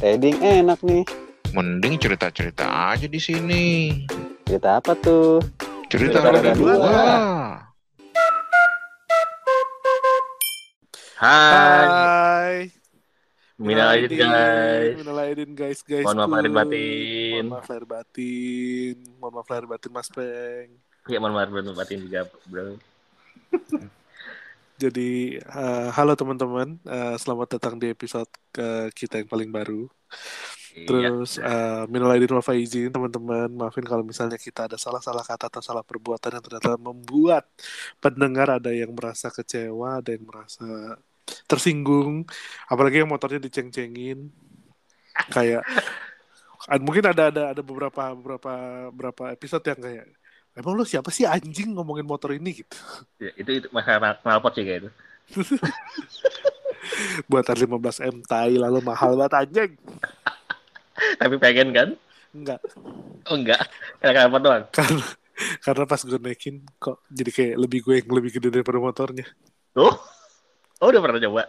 Trading enak nih. Mending cerita-cerita aja di sini. Cerita apa tuh? Cerita Cerita roda dua. dua. Hai, Hai. minal aidin guys. Minal aidin guys, guys. Mohon maaf lahir batin. Mohon maaf lahir batin. Mohon maaf lahir batin Mas Peng. Ya mohon maaf lahir batin juga, bro. Jadi, eh, halo teman-teman. Eh, selamat datang di episode ke kita yang paling baru. Iya. Terus, eh, minal aidin wal faizin teman-teman. Maafin kalau misalnya kita ada salah-salah kata atau salah perbuatan yang ternyata membuat pendengar ada yang merasa kecewa, ada yang merasa tersinggung. Apalagi yang motornya diceng-cengin. Kayak mungkin ada ada ada beberapa beberapa beberapa episode yang kayak Emang lu siapa sih anjing ngomongin motor ini gitu. Ya, itu itu masalah knalpot sih kayak itu. Buatan 15M tai lalu mahal banget anjing. Tapi pengen kan? Enggak. Oh enggak. Kayak knalpot doang. Karena karena pas gue naikin kok jadi kayak lebih gue yang lebih gede daripada motornya. Oh. Oh udah pernah coba.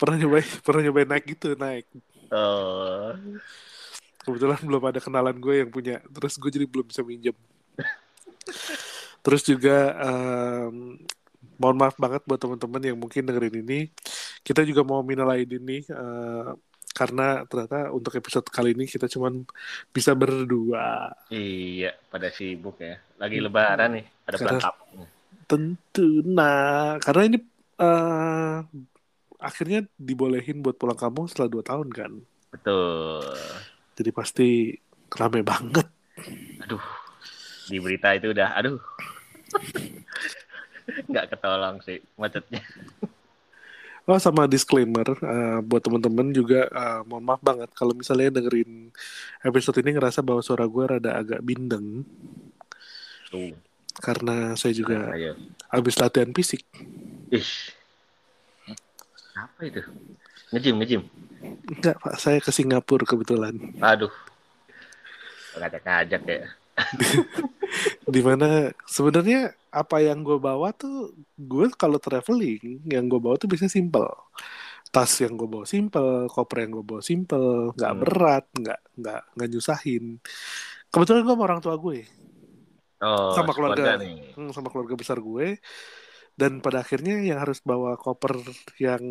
Pernah nyobain, pernah nyobain naik gitu, naik. Oh. Kebetulan belum ada kenalan gue yang punya. Terus gue jadi belum bisa minjem. Terus juga em, mohon maaf banget buat teman-teman yang mungkin dengerin ini. Kita juga mau minal aidin nih eh, karena ternyata untuk episode kali ini kita cuman bisa berdua. Iya, pada sibuk ya. Lagi lebaran nih, pulang kampung. Tentu. Nah, karena ini eh, akhirnya dibolehin buat pulang kampung setelah dua tahun kan. Betul. Jadi pasti rame banget. Aduh. Di berita itu udah aduh. Enggak ketolong sih macetnya. Oh sama disclaimer eh, buat teman-teman juga eh, mohon maaf banget kalau misalnya dengerin episode ini ngerasa bahwa suara gue rada agak bindeng Tuh. karena saya juga Ayo. habis latihan fisik. Ih. Apa itu? Ngejim, ngejim. Enggak pak, saya ke Singapura kebetulan. Aduh. Ngajak-ngajak ya. Di mana sebenarnya apa yang gue bawa tuh gue kalau traveling yang gue bawa tuh biasanya simple. Tas yang gue bawa simple, koper yang gue bawa simple, nggak Hmm. berat, nggak nggak nggak nyusahin. Kebetulan gue sama orang tua gue. Oh, Sama keluarga. nih. Hmm, sama keluarga besar gue dan pada akhirnya yang harus bawa koper yang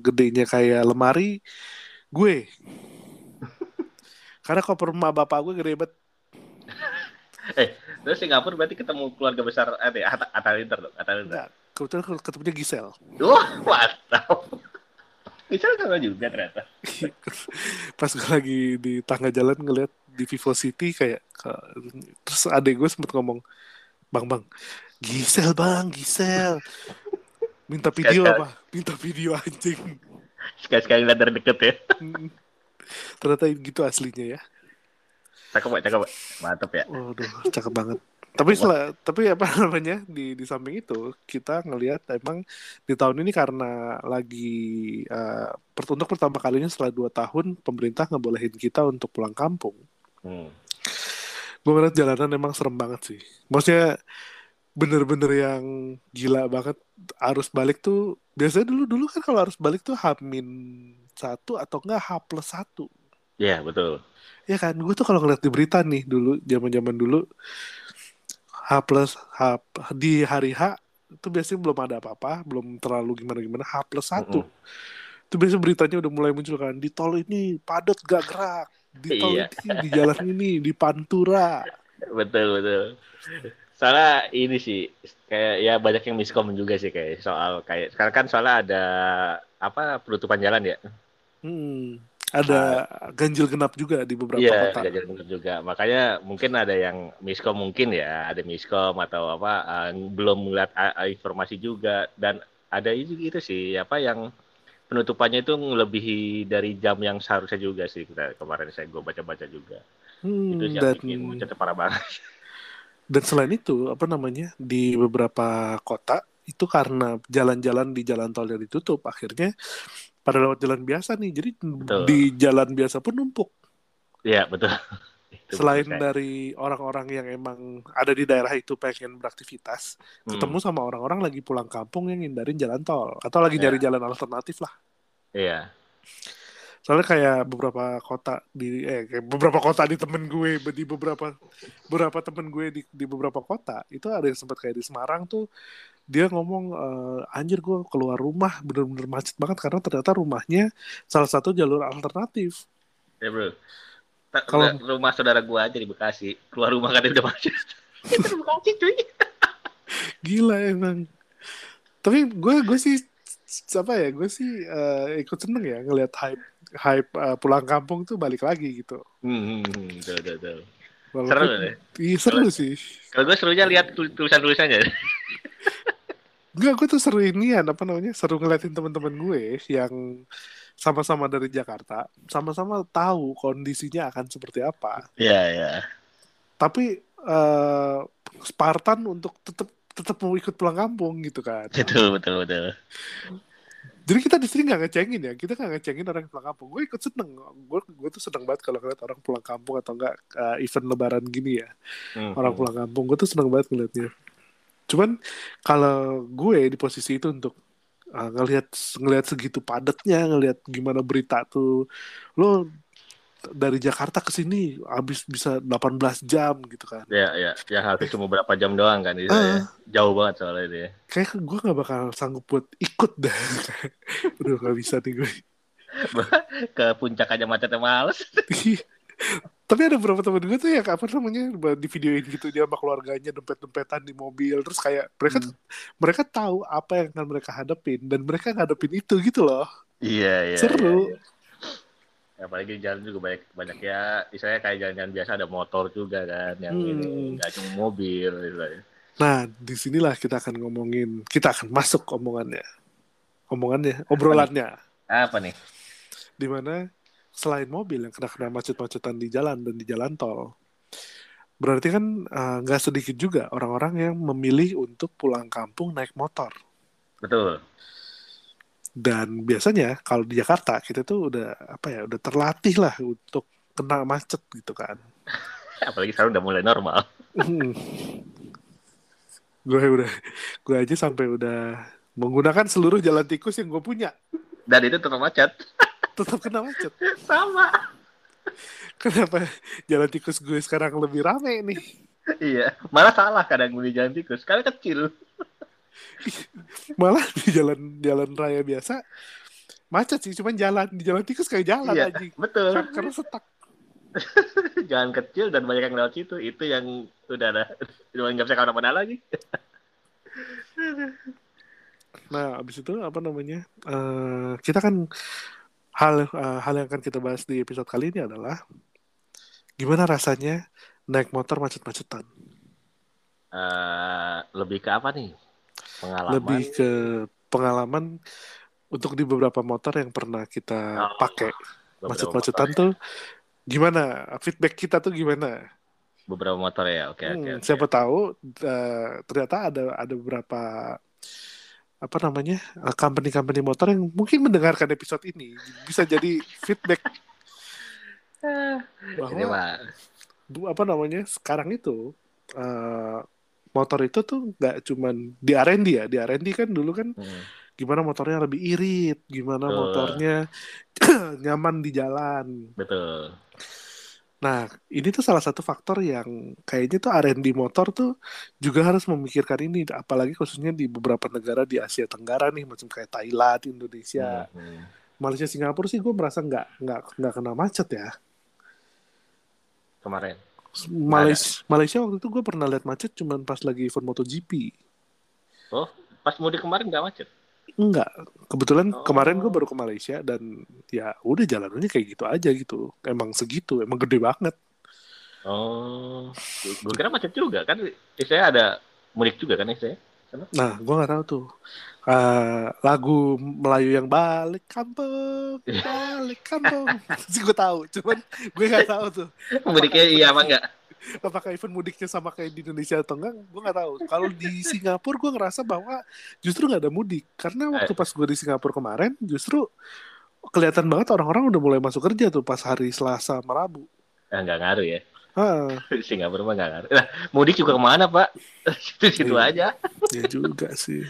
gedenya kayak lemari gue karena koper emak bapak gue gede banget Terus Singapura berarti ketemu keluarga besar eh Atta Atta Linter dong, Atta Linter. Enggak, kebetulan ketemunya Gisel Wah, mantap. Bisa sama juga ternyata. pas gue lagi di tangga jalan ngeliat di Vivo City kayak ke- terus adek gue sempet ngomong bang bang Gisel bang Gisel minta video apa minta video anjing Sekali-sekali lihat dari deket ya. Hmm. ternyata gitu aslinya ya Cakep, Pak, cakep. Pak. Mantap ya. Waduh, cakep banget. Tapi setelah, tapi apa namanya di di samping itu kita ngelihat emang di tahun ini karena lagi per- untuk pertama kalinya setelah dua tahun pemerintah ngebolehin kita untuk pulang kampung. Hmm. Gue ngeliat jalanan emang serem banget sih. Maksudnya bener-bener yang gila banget. Arus balik tuh biasanya dulu dulu kan kalau arus balik tuh H-min satu atau enggak H plus satu. Iya, betul. Ya kan, gue tuh kalau ngeliat di berita nih dulu, zaman-zaman dulu H plus H di hari H itu biasanya belum ada apa-apa, belum terlalu gimana-gimana H plus satu. Itu biasanya beritanya udah mulai muncul kan di tol ini padat gak gerak, di tol Iya. ini, di jalan ini, di Pantura. Betul, betul. Soalnya ini sih kayak ya banyak yang miskom juga sih kayak soal kayak sekarang kan soalnya ada apa penutupan jalan ya. Hmm, ada ganjil genap juga di beberapa Iya, kota. ada jalan genap juga. Makanya mungkin ada yang miskom mungkin ya, ada miskom atau apa eh, belum melihat eh, eh, informasi juga dan ada itu gitu sih apa yang penutupannya itu melebihi dari jam yang seharusnya juga sih kita kemarin saya gue baca-baca juga. Hmm, itu yang dan bikin parah banget. dan selain itu apa namanya di beberapa kota itu karena jalan-jalan di jalan tol yang ditutup akhirnya pada lewat jalan biasa nih jadi Betul. di jalan biasa pun numpuk Iya, betul. Itu selain betul, dari orang-orang yang emang ada di daerah itu pengen beraktivitas Hmm, ketemu sama orang-orang lagi pulang kampung yang ngindarin jalan tol atau lagi Ya. nyari jalan alternatif lah Iya. Soalnya kayak beberapa kota di eh kayak beberapa kota di temen gue di beberapa beberapa temen gue di di beberapa kota itu ada yang sempat kayak di Semarang tuh dia ngomong eh, anjir gue keluar rumah bener-bener macet banget karena ternyata rumahnya salah satu jalur alternatif. Ya bro. Kalau- rumah saudara gua aja di Bekasi. Keluar rumah kan dia udah macet. Itu di Bekasi cuy. Gila emang. Tapi gue gue sih apa ya gue sih eh, ikut seneng ya ngelihat hype hype eh, pulang kampung tuh balik lagi gitu. Hmm, hmm, hmm, betul, betul, betul. Walaupun- Seru deh. Iya seru sih. Kalau gue serunya lihat tul- tulisan-tulisannya. Enggak, gue tuh seru ini ya, apa namanya, seru ngeliatin teman-teman gue yang sama-sama dari Jakarta, sama-sama tahu kondisinya akan seperti apa. Iya, iya. Tapi eh Spartan untuk tetap tetap mau ikut pulang kampung gitu kan. Betul, betul, betul. Jadi kita di sini nggak ngecengin ya, kita nggak ngecengin orang yang pulang kampung. Gue ikut seneng, gue gue tuh seneng banget kalau ngeliat orang pulang kampung atau enggak eh, event Lebaran gini ya. Hmm, orang hmm. pulang kampung gue tuh seneng banget ngeliatnya cuman kalau gue di posisi itu untuk uh, ngelihat ngelihat segitu padatnya ngelihat gimana berita tuh lo dari Jakarta ke sini habis bisa 18 jam gitu kan Ya, ya. Yang habis cuma berapa jam doang kan. Itu, ya. Jauh banget soalnya dia. kayak gue nggak bakal sanggup buat ikut dah udah nggak bisa nih gue Ke puncak aja macetnya males. tapi ada beberapa temen gue tuh yang apa namanya di videoin gitu dia sama keluarganya dempet-dempetan di mobil terus kayak mereka tuh- mereka tahu apa yang akan mereka hadapin dan mereka ngadepin itu gitu loh Iya, iya. seru iya. Ya, apalagi jalan juga banyak banyak ya, misalnya kayak jalan-jalan biasa ada motor juga kan, yang Hmm. ini nggak cuma mobil gitu. Nah, di sinilah kita akan ngomongin, kita akan masuk omongannya, omongannya, obrolannya, Apa nih? di mana selain mobil yang kena-kena macet-macetan di jalan dan di jalan tol, berarti kan eh, nggak sedikit juga orang-orang yang memilih untuk pulang kampung naik motor. Betul. Dan biasanya kalau di Jakarta kita tuh udah apa ya, udah terlatih lah untuk kena macet gitu kan. Apalagi sekarang udah mulai normal. Hmm. gue udah, gue aja sampai udah menggunakan seluruh jalan tikus yang gue punya. Dan itu tetap macet. tetap kena macet. Sama. Kenapa jalan tikus gue sekarang lebih rame nih? Iya. Malah salah kadang beli jalan tikus. Karena kecil. Malah di jalan jalan raya biasa macet sih, cuman jalan di jalan tikus kayak jalan Iya. aja. Betul. Karena setak. jalan kecil dan banyak yang lewat situ. Itu yang udah ada. Udah nggak bisa ke mana-mana lagi. Nah, abis itu apa namanya? eh, kita kan hal eh, hal yang akan kita bahas di episode kali ini adalah gimana rasanya naik motor macet-macetan. Eh, lebih ke apa nih? Pengalaman. Lebih ke pengalaman untuk di beberapa motor yang pernah kita Oh, pakai macet-macetan tuh gimana? Feedback kita tuh gimana? Beberapa motor ya. Oke, oke. Hmm, oke. siapa tahu eh, ternyata ada ada beberapa apa namanya eh, company-company motor yang mungkin mendengarkan episode ini bisa jadi feedback bahwa bu- apa namanya sekarang itu eh, motor itu tuh nggak cuman di R&D ya di R&D kan dulu kan hmm, gimana motornya lebih irit gimana Betul. motornya nyaman di jalan betul. Nah, ini tuh salah satu faktor yang kayaknya tuh R&D motor tuh juga harus memikirkan ini, apalagi khususnya di beberapa negara di Asia Tenggara nih, macam kayak Thailand, Indonesia, Hmm, hmm. Malaysia, Singapura sih gue merasa nggak nggak nggak kena macet ya. Kemarin. Malaysia, Malaysia waktu itu gue pernah lihat macet cuman pas lagi event MotoGP. Pas mudik kemarin nggak macet. Enggak, kebetulan Oh. kemarin gue baru ke Malaysia dan ya udah jalanannya kayak gitu aja gitu. Emang segitu, emang gede banget. Oh, gue kira macet juga kan. Istilahnya ada mudik juga kan istilahnya. Nah, gue nggak tahu tuh Eh, lagu Melayu yang balik kampung, balik kampung. sih gue tahu, cuman gue nggak tahu tuh Mudiknya iya apa enggak? apakah event mudiknya sama kayak di Indonesia atau enggak. Gue nggak tahu. Kalau di Singapura gue ngerasa bahwa justru nggak ada mudik karena waktu pas gue di Singapura kemarin justru kelihatan banget orang-orang udah mulai masuk kerja tuh pas hari Selasa sama Rabu. Ah, nggak ngaruh ya. Ah, Singapura mah nggak ngaruh. Nah, mudik juga ke mana pak? Situ-situ Iya. aja. ya juga sih.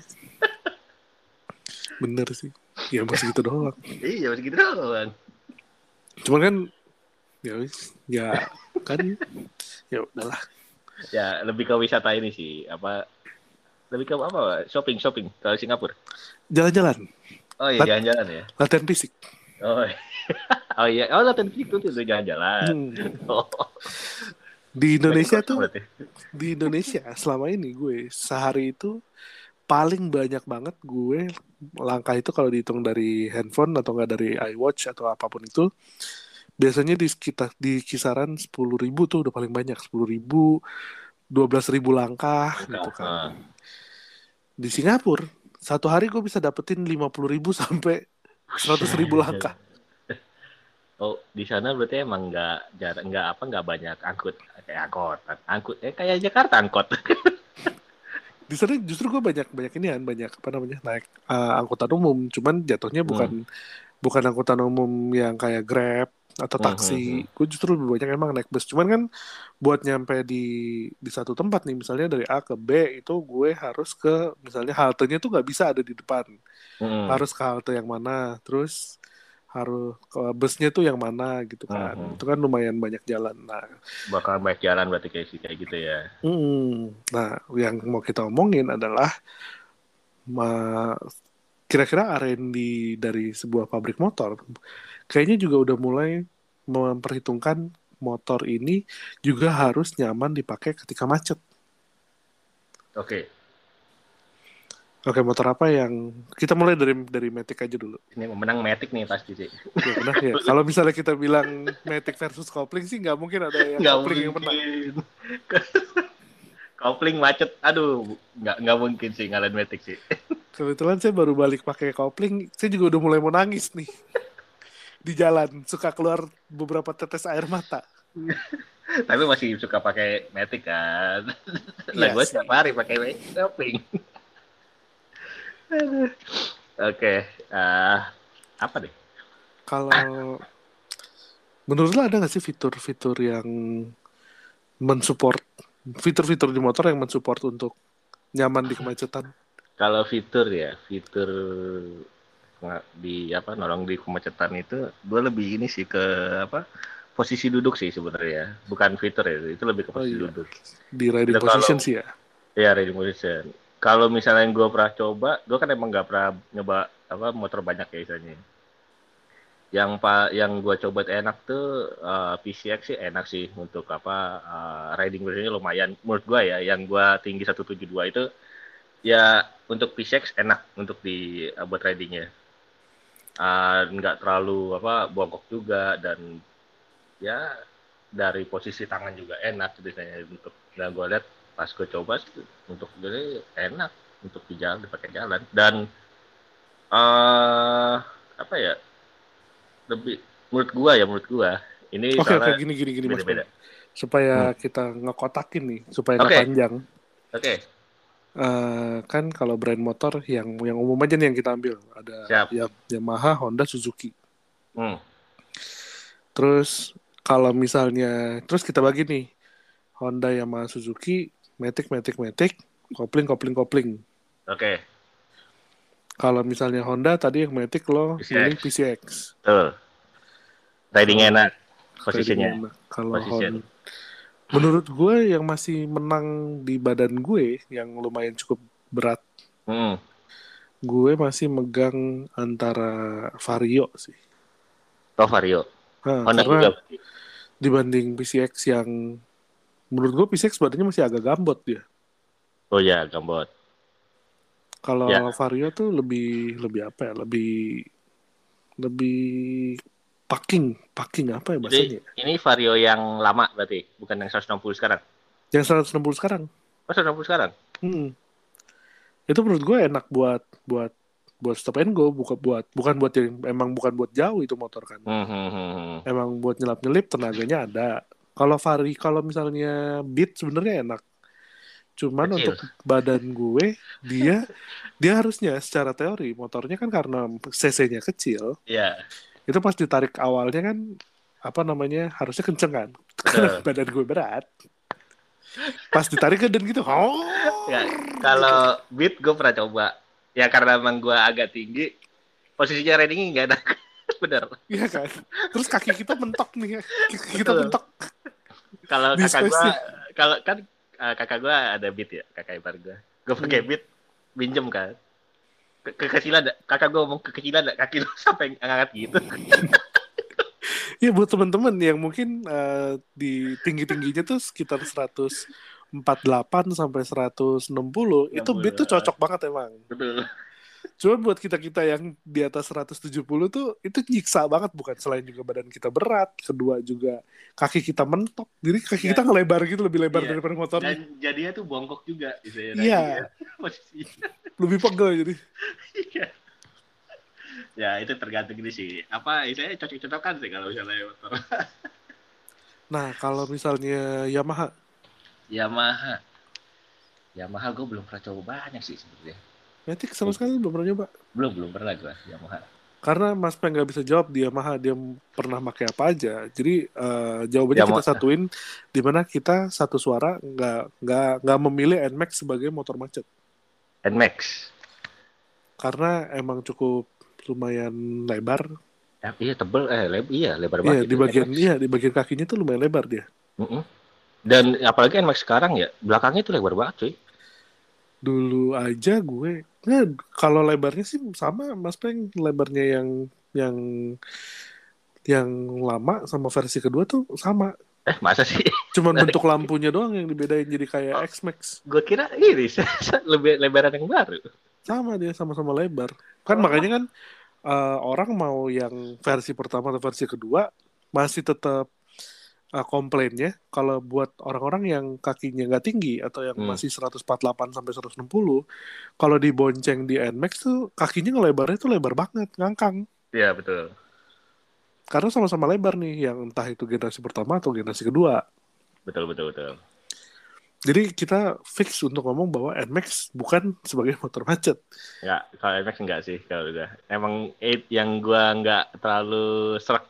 Bener sih. Ya masih gitu doang. Iya, masih gitu doang. Cuman kan ya ya kan ya udahlah. Ya lebih ke wisata ini sih apa lebih ke apa shopping shopping kalau Singapura. Jalan-jalan, Oh iya jalan-jalan ya. latihan fisik. Oh iya. Oh iya, oh latihan fisik tuh jalan-jalan. Hmm. Oh. Di Indonesia tuh Berarti. di Indonesia selama ini gue sehari itu paling banyak banget gue langkah itu kalau dihitung dari handphone atau enggak dari iWatch atau apa pun itu biasanya di sekitar di kisaran 10.000 ribu tuh udah paling banyak 10.000 ribu 12.000 ribu langkah gitu kan Ah. di Singapura satu hari gue bisa dapetin 50.000 ribu sampai 100.000 ribu langkah Oh, di sana berarti emang nggak jarang nggak apa nggak banyak angkut kayak angkot angkut eh kayak Jakarta angkot. di sana justru gue banyak banyak ini kan banyak apa namanya naik eh, angkutan umum. Cuman jatuhnya bukan bukan angkutan umum yang kayak Grab atau Hmm, taksi. gue justru lebih banyak emang naik bus. Cuman kan buat nyampe di di satu tempat nih misalnya dari A ke B itu gue harus ke misalnya haltenya tuh nggak bisa ada di depan. Hmm. harus ke halte yang mana. Terus harus busnya tuh yang mana gitu kan Hmm. itu kan lumayan banyak jalan nah bakal baik jalan berarti kayak kayak gitu ya. Mm, Nah, yang mau kita omongin adalah ma- kira-kira R&D dari sebuah pabrik motor kayaknya juga udah mulai memperhitungkan motor ini juga harus nyaman dipakai ketika macet. Oke, Oke, motor apa yang kita mulai dari dari Matic aja dulu. ini menang Matic nih pasti sih. Ya, benar ya. Kalau misalnya kita bilang Matic versus kopling sih nggak mungkin ada yang Nggak kopling yang menang. mungkin. Kopling macet, aduh nggak nggak mungkin sih ngalahin Matic sih. Kebetulan saya baru balik pakai kopling, saya juga udah mulai mau nangis nih. Di jalan, suka keluar beberapa tetes air mata. Tapi masih suka pakai Matic kan. Iya Lah gue sih. setiap hari pakai Matic shopping. Aduh. Oke, eh, apa deh? Kalau menurut lo ada nggak sih fitur-fitur yang mensupport fitur-fitur di motor yang mensupport untuk nyaman di kemacetan? Kalau fitur ya, fitur di apa nolong di kemacetan itu, gue lebih ini sih ke apa posisi duduk sih sebenarnya, bukan fitur ya, itu lebih ke Oh, posisi iya. duduk. Di riding kalau- position sih ya. Ya riding position. Kalau misalnya yang gue pernah coba, gue kan emang nggak pernah nyoba apa motor banyak ya istilahnya. Yang pak, yang gue coba enak tuh eh, PCX sih enak sih untuk apa eh, riding positionnya lumayan. Menurut gue ya, yang gue tinggi 172 itu ya untuk PCX enak untuk di eh, buat ridingnya. Nggak terlalu apa bongkok juga dan ya dari posisi tangan juga enak saya untuk dan gue lihat pas gue coba untuk jadi enak untuk di jalan dipakai jalan dan eh apa ya lebih menurut gua ya menurut gua ini Oke, oke soalnya gini gini gini Mas. beda-beda. Bang. Supaya kita ngekotakin nih, supaya Oke. panjang. Oke, Eh, kan kalau brand motor yang yang umum aja nih yang kita ambil ada Siap. ya, Yamaha, Honda, Suzuki. hmm, Terus kalau misalnya terus kita bagi nih Honda, Yamaha, Suzuki, Matic, Matic, Matic, kopling, kopling, kopling. oke, Kalau misalnya Honda tadi yang Matic lo PCX. pilih PCX. betul. Riding Oh. enak posisinya. Kalau. Honda, menurut gue yang masih menang di badan gue yang lumayan cukup berat, Hmm, gue masih megang antara Vario sih. toh Vario. Hah, Honda karena juga. dibanding PCX yang menurut gue PCX badannya masih agak gambot dia. Oh ya, gambot. Kalau Ya. Vario tuh lebih lebih apa ya? Lebih lebih packing, packing apa ya bahasanya? Jadi ini Vario yang lama berarti, bukan yang 160 sekarang. Yang 160 sekarang. Oh, 160 sekarang. Hmm. Itu menurut gue enak buat buat buat stop and go, bukan buat bukan buat yang emang bukan buat jauh itu motor kan. Hmm, hmm. Emang buat nyelap nyelip tenaganya ada. Kalau Vari kalau misalnya Beat sebenarnya enak. Cuman Kecil. untuk badan gue dia dia harusnya secara teori motornya kan karena cc-nya kecil, Iya, itu pas ditarik awalnya kan apa namanya harusnya kenceng kan. betul. badan gue berat. Pas ditarik dan gitu, oh. Ya, kalau beat gue pernah coba. Ya karena emang gue agak tinggi, posisinya ridingnya nggak enak. Bener. Iya kan? Terus kaki kita mentok nih. Kaki kita Betul. mentok. Kalau kakak gua, spesifik. kalau kan eh, kakak gua ada beat ya, kakak ipar gua. Gua pakai Hmm. beat, pinjem kan. Ke kekecilan kakak gua ngomong kekecilan kaki lu sampai ngangkat gitu. Iya buat teman-teman yang mungkin eh, di tinggi-tingginya tuh sekitar 148 sampai 160 itu beat tuh cocok banget emang. Betul. Cuma buat kita-kita yang di atas 170 tuh itu nyiksa banget bukan selain juga badan kita berat, kedua juga kaki kita mentok. Jadi kaki Iya. kita ngelebar gitu lebih lebar Iya. daripada motor. Dan jadinya tuh bongkok juga gitu ya. Iya. Posisinya. Lebih pegel jadi. Iya. ya itu tergantung ini sih. Apa istilahnya cocok-cocokan sih kalau misalnya motor. Nah, kalau misalnya Yamaha Yamaha. Yamaha gue belum pernah coba banyak sih sebenarnya. Matic sama sekali belum pernah nyoba. Belum belum pernah gue Yamaha. Karena Mas Peng nggak bisa jawab di Yamaha dia pernah pakai apa aja. Jadi eh, jawabannya Yamaha. kita satuin di mana kita satu suara nggak nggak nggak memilih NMAX sebagai motor macet Nmax. karena emang cukup lumayan lebar. Ya, iya tebel eh leb, iya lebar Iya banget. di itu bagian NMAX. iya di bagian kakinya tuh lumayan lebar dia. Mm-mm. Dan apalagi Nmax sekarang ya belakangnya itu lebar banget cuy. Dulu aja gue nah, kalau lebarnya sih sama Mas Peng lebarnya yang yang yang lama sama versi kedua tuh sama. Eh masa sih? Cuman bentuk lampunya doang yang dibedain jadi kayak X-Max. Gue kira ini lebih lebaran yang baru. sama dia sama-sama lebar kan makanya kan eh, orang mau yang versi pertama atau versi kedua masih tetap eh, komplainnya kalau buat orang-orang yang kakinya nggak tinggi atau yang Hmm. masih 148 sampai 160 kalau dibonceng di Nmax tuh kakinya ngelebarnya tuh lebar banget ngangkang Iya betul. karena sama-sama lebar nih yang entah itu generasi pertama atau generasi kedua Betul betul betul. jadi kita fix untuk ngomong bahwa Nmax bukan sebagai motor macet Enggak, kalau Nmax enggak sih kalau udah. Emang it yang gua enggak terlalu serak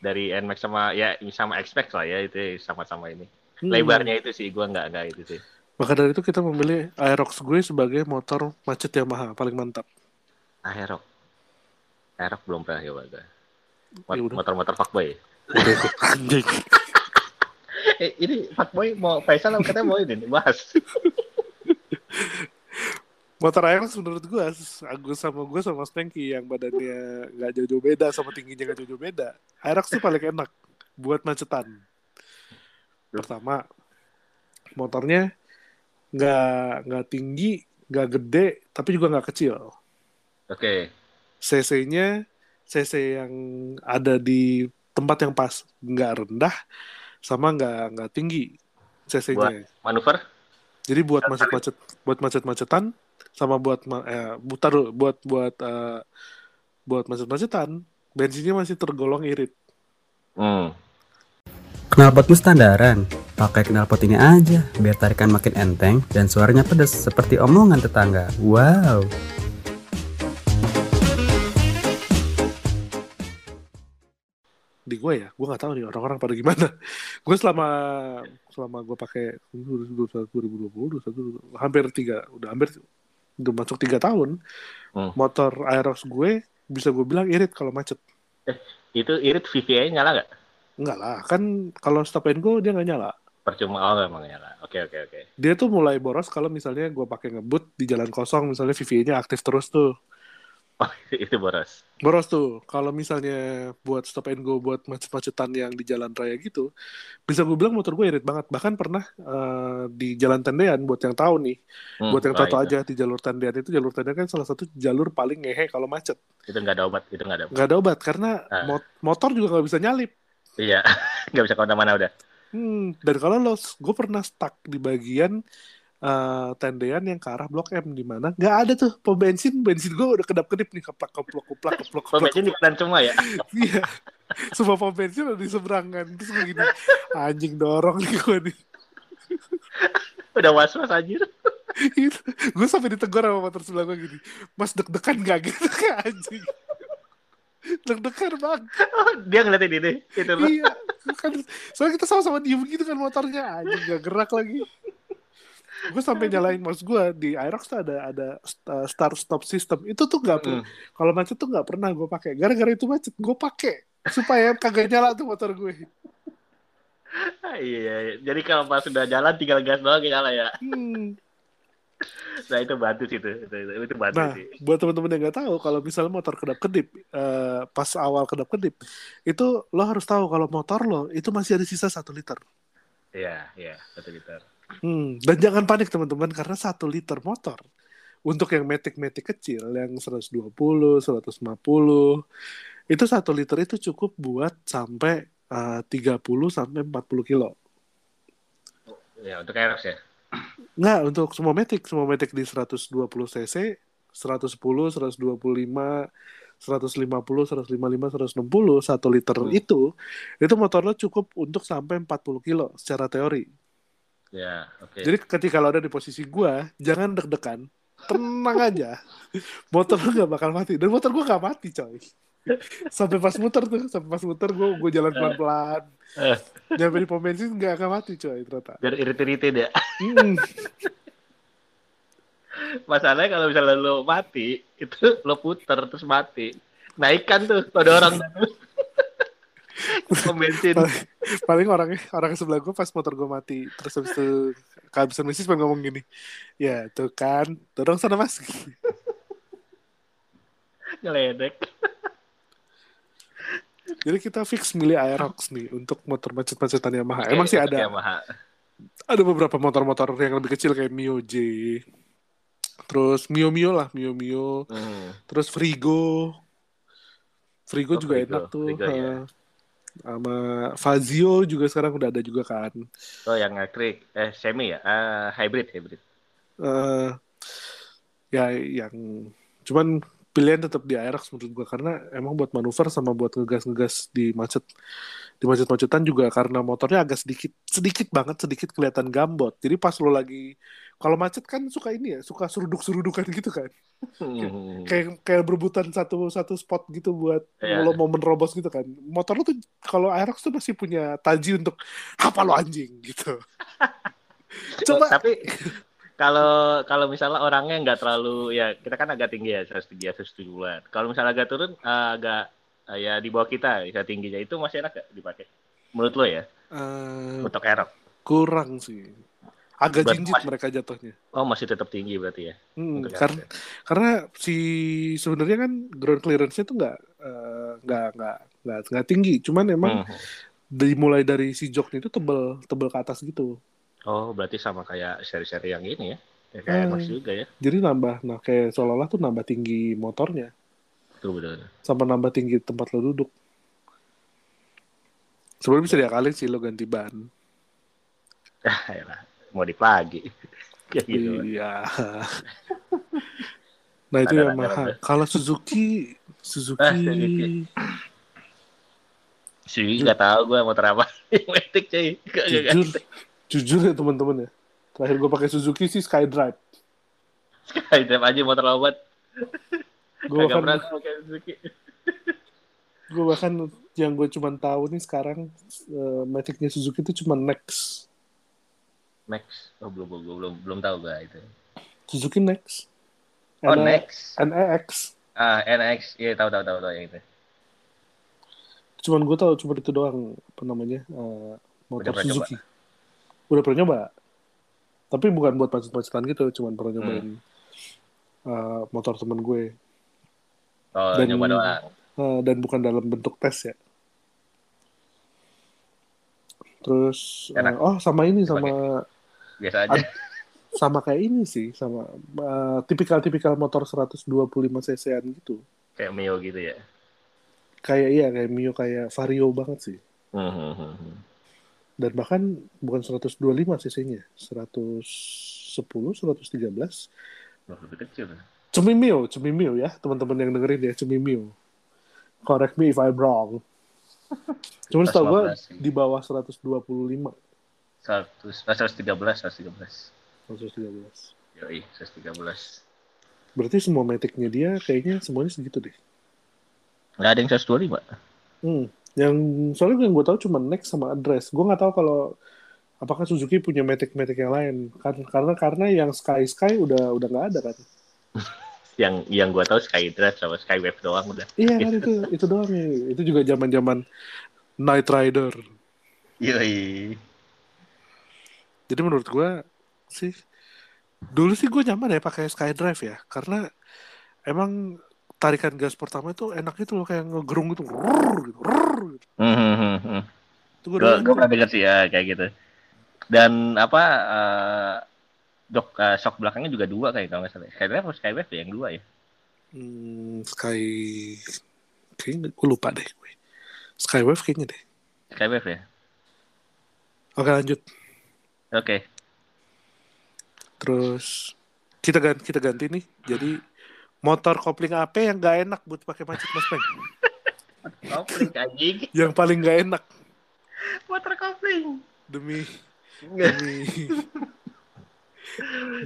dari Nmax sama ya sama X-Max lah ya itu sama-sama ini. Hmm. Lebarnya itu sih gua enggak enggak itu sih. Maka dari itu kita memilih Aerox gue sebagai motor macet Yamaha paling mantap. Aerox. Aerox belum pernah coba Ya udah. Motor-motor fuckboy. Udah, anjing. Eh, ini fuckboy mau Faisal katanya mau ini bahas. Motor Aerox menurut gue, Agus sama gue sama Spanky yang badannya nggak jauh-jauh beda sama tingginya nggak jauh-jauh beda. Aerox tuh paling enak buat macetan. Pertama, motornya nggak nggak tinggi, nggak gede, tapi juga nggak kecil. Oke. CC-nya CC yang ada di tempat yang pas, nggak rendah, sama nggak nggak tinggi CC-nya. Manuver? Jadi buat macet-macet, buat macet-macetan, sama buat ma- eh, butar buat buat eh, buat macet-macetan, bensinnya masih tergolong irit. Hmm. Knalpotmu standaran, pakai knalpot ini aja biar tarikan makin enteng dan suaranya pedas seperti omongan tetangga. Wow. Di gue ya, gue nggak tahu nih orang-orang pada gimana. gue selama selama gue pakai 2020, 2021, hampir tiga, udah hampir udah masuk tiga tahun, Hmm. motor Aerox gue bisa gue bilang irit kalau macet. Itu irit VVA nyala nggak? Enggak lah, kan kalau stop and go dia nggak nyala. Percuma oh nggak emang nyala. Oke oke oke. Dia tuh mulai boros kalau misalnya gue pakai ngebut di jalan kosong, misalnya VVA-nya aktif terus tuh. Oh, itu boros. Boros tuh. Kalau misalnya buat stop and go, buat macet-macetan yang di jalan raya gitu, bisa gue bilang motor gue irit banget. Bahkan pernah eh, di jalan tendean, buat yang tahu nih, Hmm, buat yang nah, tahu itu. aja di jalur tendean itu, jalur tendean kan salah satu jalur paling ngehe kalau macet. Itu nggak ada obat. Itu nggak ada. Obat. Nggak ada obat, karena Ah. mot- motor juga nggak bisa nyalip. Iya. nggak bisa ke mana-mana udah. Hmm, dan kalau lo, gue pernah stuck di bagian eh, tendean yang ke arah Blok M di mana nggak ada tuh pom bensin, bensin gue udah kedap-kedip nih keplak keplok keplak keplok keplok. Pembensin di kanan semua ya. Iya. Semua pom bensin ada di seberangan. Terus gue gini, anjing dorong nih gue nih. Udah was-was anjir. gue sampai ditegur sama motor sebelah gue gini. Mas deg-degan gak gitu kayak anjing. Deg-degan bang. Dia ngeliatin ini. Itu loh. iya. Kan, soalnya kita sama-sama diem gitu kan motornya. Anjing gak gerak lagi. Gue sampai nyalain mouse gue di Aerox tuh ada ada st- start stop system itu tuh nggak Mm. kalau macet tuh nggak pernah gue pakai gara-gara itu macet gue pakai supaya kagak nyala tuh motor gue Ah, iya, iya. jadi kalau pas sudah jalan tinggal gas doang ya nyala ya. Hmm. Nah itu bantu sih itu, itu, itu, itu bantu Nah, sih. buat teman-teman yang nggak tahu, kalau misalnya motor kedap-kedip, eh, pas awal kedap-kedip, itu lo harus tahu kalau motor lo itu masih ada sisa satu liter. Iya, iya, satu liter. Hmm, dan jangan panik teman-teman karena satu liter motor untuk yang metik-metik kecil yang 120, 150 itu satu liter itu cukup buat sampai eh, 30 sampai 40 kilo. Ya untuk Aerox ya. Nggak, untuk semua metik, semua metik di 120 cc, 110, 125, 150, 155, 160, 1 liter Hmm. itu, itu motor lo cukup untuk sampai 40 kilo secara teori. Ya, oke. Jadi ketika lo ada di posisi gua, jangan deg-degan, tenang aja. Motor lo gak bakal mati. Dan motor gua gak mati, coy. Sampai pas muter tuh, sampai pas muter gua gua jalan pelan-pelan. Nyampe di pom bensin gak akan mati, coy, ternyata. Biar irit-iritin ya. Hmm. Masalahnya kalau misalnya lo mati, itu lo puter terus mati. Naikkan tuh ada orang Pom bensin. paling orangnya orang sebelah gue pas motor gue mati terus habis itu kehabisan mesin pengen ngomong gini ya tuh kan dorong sana mas Ngeledek. jadi kita fix milih Aerox nih untuk motor macet-macetan Yamaha emang sih ada Yamaha. ada beberapa motor-motor yang lebih kecil kayak Mio J terus Mio Mio lah Mio Mio Hmm. terus Frigo Frigo Oh, juga Frigo. enak tuh Frigo, ya. Sama Fazio juga sekarang udah ada juga kan. Oh yang elektrik, eh semi ya, Ah, hybrid hybrid. eh ya yang cuman pilihan tetap di Aerox menurut gua. Karena emang buat manuver sama buat ngegas-ngegas di macet di macet-macetan juga karena motornya agak sedikit sedikit banget sedikit kelihatan gambot. Jadi pas lo lagi kalau macet kan suka ini ya suka seruduk-serudukan gitu kan Hmm. kayak kayak berebutan satu satu spot gitu buat Iya. lo mau menerobos gitu kan motor lo tuh kalau Aerox tuh masih punya taji untuk apa lo anjing gitu coba Oh, tapi kalau kalau misalnya orangnya nggak terlalu ya kita kan agak tinggi ya 103 170 Kalau misalnya agak turun eh, agak eh, ya di bawah kita bisa tingginya itu masih enak gak dipakai? Menurut lo ya eh, untuk Aerox? kurang sih agak Buat jinjit mereka jatuhnya Oh masih tetap tinggi berarti ya? Hmm, karena ya? karena si sebenarnya kan ground clearance-nya tuh nggak eh, nggak nggak nggak nggak tinggi cuman emang Hmm. dimulai dari si joknya itu tebel tebel ke atas gitu Oh berarti sama kayak seri-seri yang ini ya? Ya kayak Hmm. Juga ya? jadi nambah nah kayak seolah-olah tuh nambah tinggi motornya Tuh betul. sama nambah tinggi tempat lo duduk sebenarnya bisa diakalin sih lo ganti ban Ah, ya modif lagi. Kayak gitu. iya nah itu yang mahal kalau Suzuki Suzuki Ah, Suzuki. Nggak tahu gue motor apa. Matic cuy. Jujur jujur ya teman-teman ya terakhir gue pakai Suzuki sih Skydrive Drive aja motor obat. gue bahkan pernah pakai Suzuki. gue bahkan yang gue cuman tahu nih sekarang eh, Matic-nya Suzuki itu cuma Next Max. Oh belum belum belum belum tahu gue itu. Suzuki Next Oh NE next. NEX Ah NX. Iya tahu tahu tahu tahu yang itu. cuman gue tahu cuma itu doang apa namanya eh, motor Udah Suzuki udah pernah nyoba tapi bukan buat macet-macetan gitu cuman pernah nyobain eh, motor temen gue Oh Dan- nyoba doang. Eh, dan bukan dalam bentuk tes ya terus Enak. oh sama ini sama Biasa aja. sama kayak ini sih sama eh, tipikal-tipikal motor 125 cc-an gitu Kayak Mio gitu ya. kayak iya kayak Mio kayak Vario banget sih Hmm, hmm, hmm, hmm. dan bahkan bukan 125 cc-nya 110 113 Loh, lebih kecil. Cemimio Cemimio ya teman-teman yang dengerin ya Cemimio correct me if I'm wrong cuman setahu gue 115 sih. di bawah 125 100, 113, 113. 113 Yoi, 113. berarti semua metiknya dia kayaknya semuanya segitu deh Nggak ada yang 125. hmm. yang soalnya yang gue tahu cuma next sama address gue nggak tahu kalau apakah Suzuki punya Matic-Matic yang lain? Kan- Karena karena yang Sky Sky udah udah nggak ada kan? Yang yang gua tahu Skydrive sama Skywave doang udah. Iya kan itu itu doang ya. Itu juga zaman-zaman Night Rider. Yoi. Jadi menurut gua sih dulu sih gue nyaman ya pakai SkyDrive ya karena emang tarikan gas pertama itu enak itu loh kayak ngegerung gitu. Rrrr, gitu, rrrr, gitu. Hmm, hmm. Itu gue Gue gue pernah denger sih ya kayak gitu. Dan apa eh dok eh, shock belakangnya juga dua kayak kalau nggak salah. Skydrive atau Skywave ya yang dua ya. Hmm, Sky kayaknya gue lupa deh gue. Skywave kayaknya deh. Skywave ya. Oke lanjut. Oke. Terus kita ganti kita ganti nih. Jadi motor kopling AP yang gak enak buat pakai macet Mas Peng. Kopling anjing. Yang paling gak enak Motor kopling. demi demi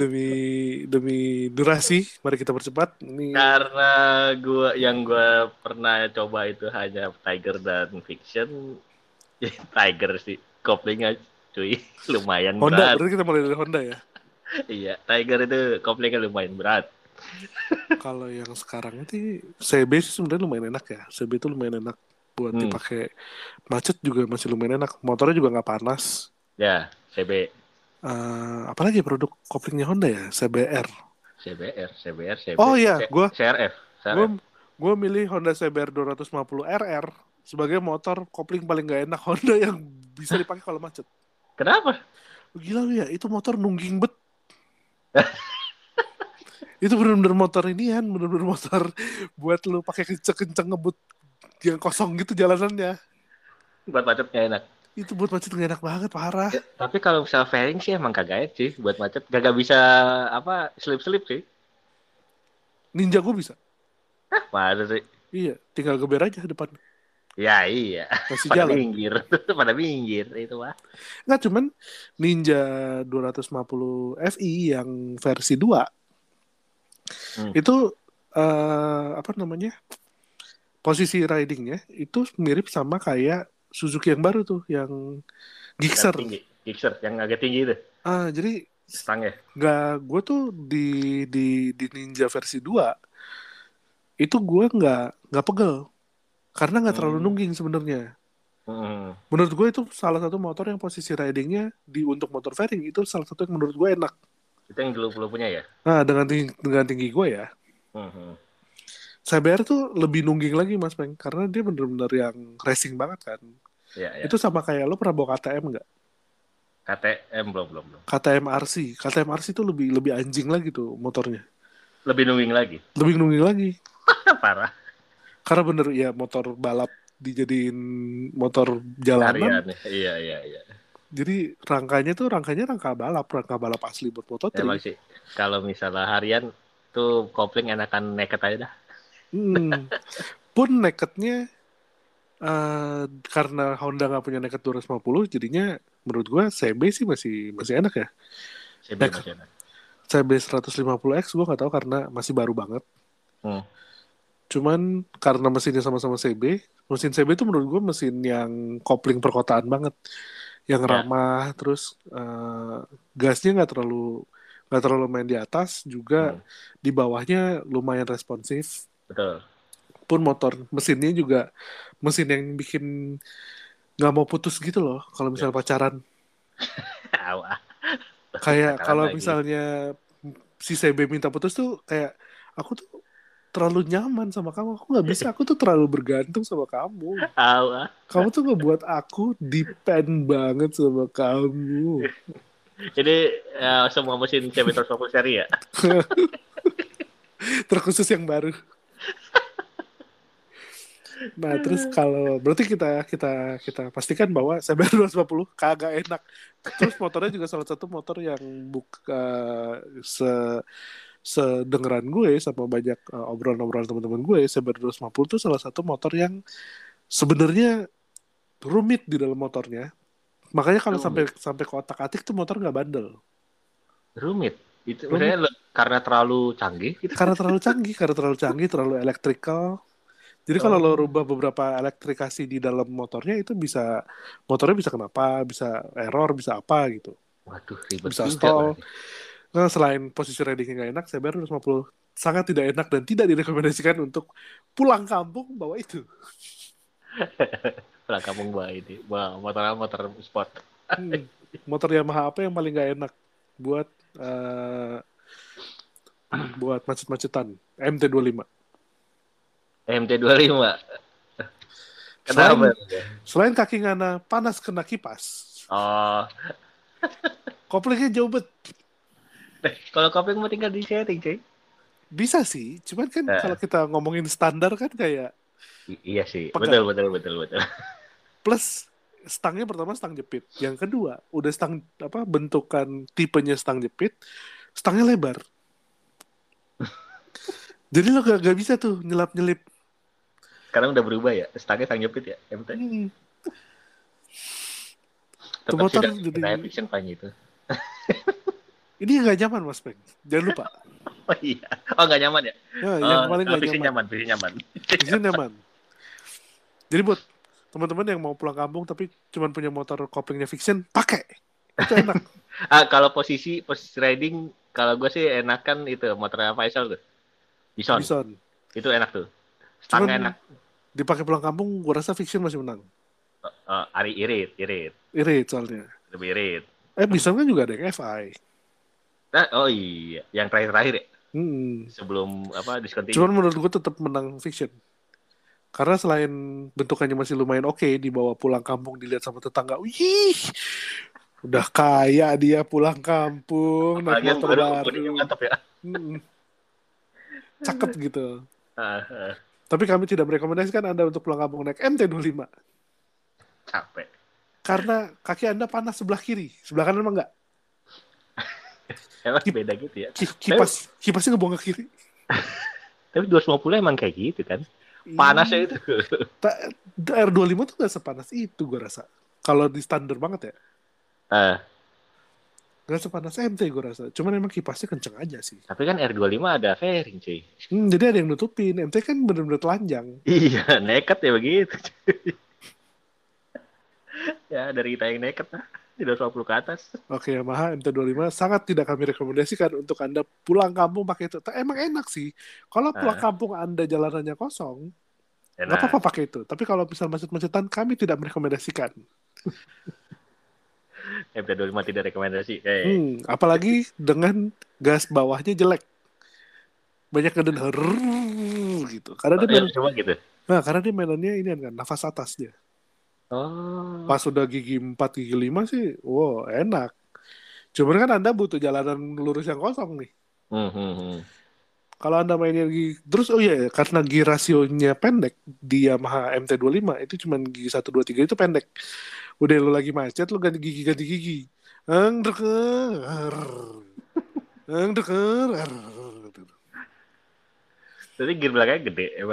demi demi durasi. Mari kita percepat. Ini Karena gua yang gua pernah coba itu hanya Tiger dan Fiction. Ya, Tiger sih. Koplingnya cuy lumayan Honda. berat. Berarti kita mulai dari Honda ya. Iya, Tiger itu koplingnya lumayan berat. Kalau yang sekarang itu CB sih sebenarnya lumayan enak ya. CB itu lumayan enak buat Hmm. dipakai macet juga masih lumayan enak. Motornya juga nggak panas. Ya, CB, Eh, apalagi produk koplingnya Honda ya, CBR. CBR, CBR, CB. Oh iya, gua- CRF. CRF. Gue gue milih Honda CBR 250 RR sebagai motor kopling paling gak enak Honda yang bisa dipakai kalau macet. Kenapa? Gila lu ya, itu motor nungging bet. itu bener-bener motor ini kan, bener-bener motor buat lu pakai kenceng-kenceng ngebut yang kosong gitu jalanannya. Buat macet nggak enak. Itu buat macet gak enak banget, parah. Tapi kalau misalnya fairing sih emang kagak enak sih buat macet. Gak, bisa apa slip-slip sih. Ninja gue bisa. Masa sih? Iya, tinggal geber aja depan. Ya iya. Masih Pada jalan. minggir. Pada minggir itu mah. Nggak, cuman Ninja 250 Fi yang versi 2 Hmm. itu eh, apa namanya posisi ridingnya itu mirip sama kayak Suzuki yang baru tuh yang Gixxer. Gixxer yang agak tinggi itu. Ah jadi Stangnya. nggak gue tuh di di di Ninja versi 2 itu gue nggak nggak pegel karena nggak terlalu Hmm. nungging sebenarnya. Hmm. Menurut gue itu salah satu motor yang posisi ridingnya di untuk motor fairing itu salah satu yang menurut gue enak. Itu yang dulu punya ya. Nah dengan tinggi, dengan tinggi gue ya, Hmm. CBR tuh lebih nungging lagi mas Peng karena dia bener-bener yang racing banget kan. Ya, ya. Itu sama kayak lo pernah bawa KTM nggak? KTM belum belum belum. KTM RC, KTM RC itu lebih lebih anjing lagi tuh motornya, Lebih nungging lagi. lebih nungging lagi. Parah. Karena bener ya motor balap dijadiin motor jalanan, Harian. Iya iya iya. jadi rangkanya tuh rangkanya rangka balap, rangka balap asli buat motor Emang sih. Kalau misalnya harian tuh kopling enakan naked aja dah. Hmm. Pun nakednya eh karena Honda nggak punya naked 250 jadinya menurut gua CB sih masih masih enak ya. CB Naked. masih enak. CB 150X gua nggak tahu karena masih baru banget. Hmm. Cuman karena mesinnya sama-sama CB, mesin CB itu menurut gua mesin yang kopling perkotaan banget, yang Ya. ramah, terus eh, gasnya nggak terlalu nggak terlalu main di atas, juga Hmm. di bawahnya lumayan responsif. Betul. pun motor mesinnya juga mesin yang bikin nggak mau putus gitu loh kalau misalnya pacaran Awah. kayak Pacaran kalau misalnya si CB minta putus tuh kayak aku tuh terlalu nyaman sama kamu. Aku nggak bisa. Aku tuh terlalu bergantung sama kamu. Awah. kamu tuh ngebuat aku depend banget sama kamu. Jadi ya, semua mesin CB 150 seri ya. terkhusus yang baru. Nah terus kalau berarti kita kita kita pastikan bahwa CBR 250 kagak enak. Terus motornya juga salah satu motor yang buka se sedengeran gue sama banyak uh, obrolan-obrolan teman-teman gue CBR 250 itu salah satu motor yang sebenarnya rumit di dalam motornya makanya kalau sampai sampai kotak atik tuh motor nggak bandel Rumit. Itu Rumit. karena terlalu canggih gitu. karena terlalu canggih karena terlalu canggih terlalu elektrikal Jadi kalau lo rubah beberapa elektrikasi di dalam motornya itu bisa motornya bisa kenapa, bisa error, bisa apa gitu. Waduh, ribet Bisa stall. Nah, selain posisi ridingnya nggak enak, saya bayar 250 sangat tidak enak dan tidak direkomendasikan untuk pulang kampung bawa itu. Pulang kampung bawa ini. Bawa motor motor sport. Hmm. Motor Yamaha apa yang paling nggak enak buat eh, buat macet-macetan? MT25. MT25. Kenapa? Selain kaki ngana panas kena kipas, Oh, koplingnya jauh bet. Eh, kalau kopling mau tinggal di setting, cuy. Bisa sih, cuman kan Eh. kalau kita ngomongin standar kan kayak I- iya sih, Pegang. betul betul betul betul. plus stangnya pertama stang jepit, yang kedua udah stang apa bentukan tipenya stang jepit, stangnya lebar. Jadi lo gak, gak bisa tuh nyelap nyelip. Sekarang udah berubah ya, stangnya stang jepit ya, MT. Hmm. Tetap motor sudah jadi- fiction itu. Ini gak nyaman mas Peng. Jangan lupa. Oh iya, oh nggak nyaman ya? Ya, Oh, yang paling oh, gak fiction nyaman. nyaman, fiction nyaman. Ini nyaman. Jadi buat teman-teman yang mau pulang kampung tapi cuma punya motor koplingnya fiction, pakai. Itu enak. Ah, kalau posisi posisi riding, kalau gue sih enakan itu motornya Faisal tuh. Bison. Bison. Itu enak tuh. Cuman enak. dipakai pulang kampung, gua rasa fiction masih menang. Oh, ari irit, irit. Irit soalnya. Lebih irit. Eh, Bison kan juga ada yang FI. Nah, oh iya, yang terakhir-terakhir ya, Hmm. sebelum apa discontinue. Cuman menurut gue tetap menang fiction. Karena selain bentukannya masih lumayan oke, dibawa pulang kampung dilihat sama tetangga, wih, udah kaya dia pulang kampung naik motor baru baru, mantap ya. Hmm. cakep gitu. Ah, ah, Tapi kami tidak merekomendasikan anda untuk pulang kampung naik MT25 capek. karena kaki anda panas sebelah kiri, sebelah kanan emang enggak. Emang Kip- beda gitu ya. Ki- Kipas, kipasnya ngebuang ke kiri. Tapi 250 emang kayak gitu kan. Panasnya itu. Ta- R25 tuh gak sepanas itu gue rasa. Kalau di standar banget ya. Ah, Gak sepanas MT gue rasa. Cuman emang kipasnya kenceng aja sih. tapi kan R25 ada fairing, cuy. Hmm, jadi ada yang nutupin. MT kan bener-bener telanjang. Iya, nekat ya begitu. ya, dari kita yang nekat lah. 250 ke atas. Oke, Yamaha MT25 sangat tidak kami rekomendasikan untuk Anda pulang kampung pakai itu. Emang enak sih. Kalau pulang Ah. kampung Anda jalanannya kosong, nggak apa-apa pakai itu. Tapi kalau misal macet-macetan, kami tidak merekomendasikan. MT25 tidak rekomendasi. Eh, Hmm, apalagi dengan gas bawahnya jelek. Banyak ngeden "Rrrr" gitu. Karena dia ya, main, coba gitu. nah, karena dia mainannya ini kan nafas atas dia. Oh. Pas udah gigi 4, gigi 5 sih, wow, enak. Cuman kan Anda butuh jalanan lurus yang kosong nih. Hmm, hmm. Kalau Anda mainnya gigi terus oh iya karena gigi rasionya pendek di Yamaha MT25 itu cuman gigi 1 2 3 itu pendek. Udah lu lagi macet lu ganti gigi ganti gigi. Ang deker. Ang deker. Jadi gear belakangnya gede, ya?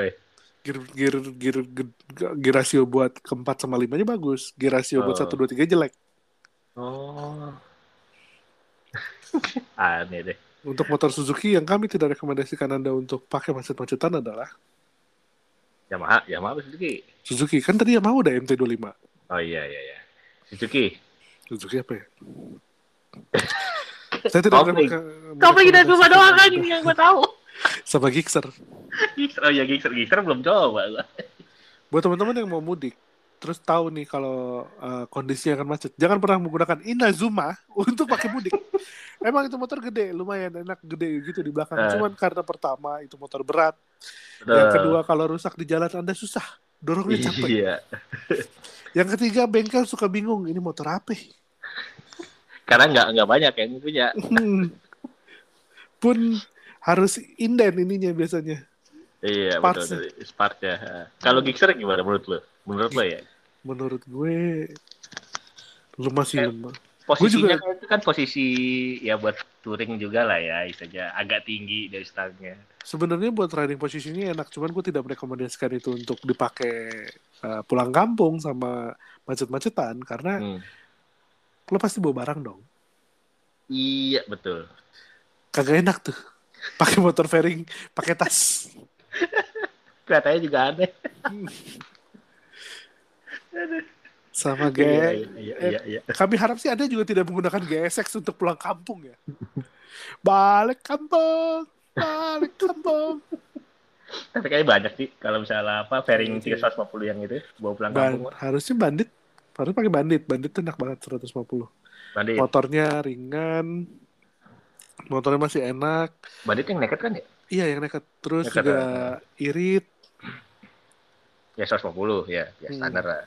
Gir gir gir gir, gir rasio buat keempat sama limanya bagus. Gir rasio buat Oh. 1 2 3 jelek. Oh. Aneh deh. Untuk motor Suzuki yang kami tidak rekomendasikan Anda untuk pakai macet-macetan adalah Yamaha, Yamaha Suzuki? Suzuki. Kan tadi Yamaha udah MT25. Oh iya iya iya. Suzuki. Suzuki apa ya? Saya tidak Kopling. Kau pergi dari rumah doang kan yang gue tahu. Sama Gixxer. Gixxer, oh iya Gixxer, Gixxer belum coba gua. Buat teman-teman yang mau mudik, terus tahu nih kalau uh, kondisinya akan macet, jangan pernah menggunakan Inazuma untuk pakai mudik. Emang itu motor gede, lumayan enak gede gitu di belakang. Eh. Cuman karena pertama itu motor berat, yang kedua kalau rusak di jalan Anda susah, dorongnya capek. Iya. Yang ketiga bengkel suka bingung, ini motor apa? Karena nggak nggak banyak yang punya. Hmm. Pun harus inden ininya biasanya. Iya Parts. betul. Spark ya. Kalau Gixxer gimana menurut lo? Menurut lo ya? Menurut gue lu masih Eh, lemah. Posisinya juga- kan itu kan posisi ya buat touring juga lah ya, istilahnya agak tinggi dari stangnya. Sebenarnya buat riding posisinya enak, cuman gue tidak merekomendasikan itu untuk dipakai uh, pulang kampung sama macet-macetan karena Hmm. lo pasti bawa barang dong. Iya betul. Kagak enak tuh. Pakai motor fairing, pakai tas. Kelihatannya juga aneh. Sama Iya, G. iya, iya, iya, iya. Kami harap sih Anda juga tidak menggunakan GSX untuk pulang kampung ya. Balik kampung, balik kampung. Tapi kayaknya banyak sih kalau misalnya apa fairing Iya sih. 350 yang itu bawa pulang Ban- kampung. harusnya bandit, harus pakai bandit. Bandit tuh enak banget 150. Bandit, Motornya ringan, motornya masih enak. bandit yang naked kan ya? Iya yang nekat. Terus Nekat, juga irit. Ya 150 ya, ya Hmm. standar lah.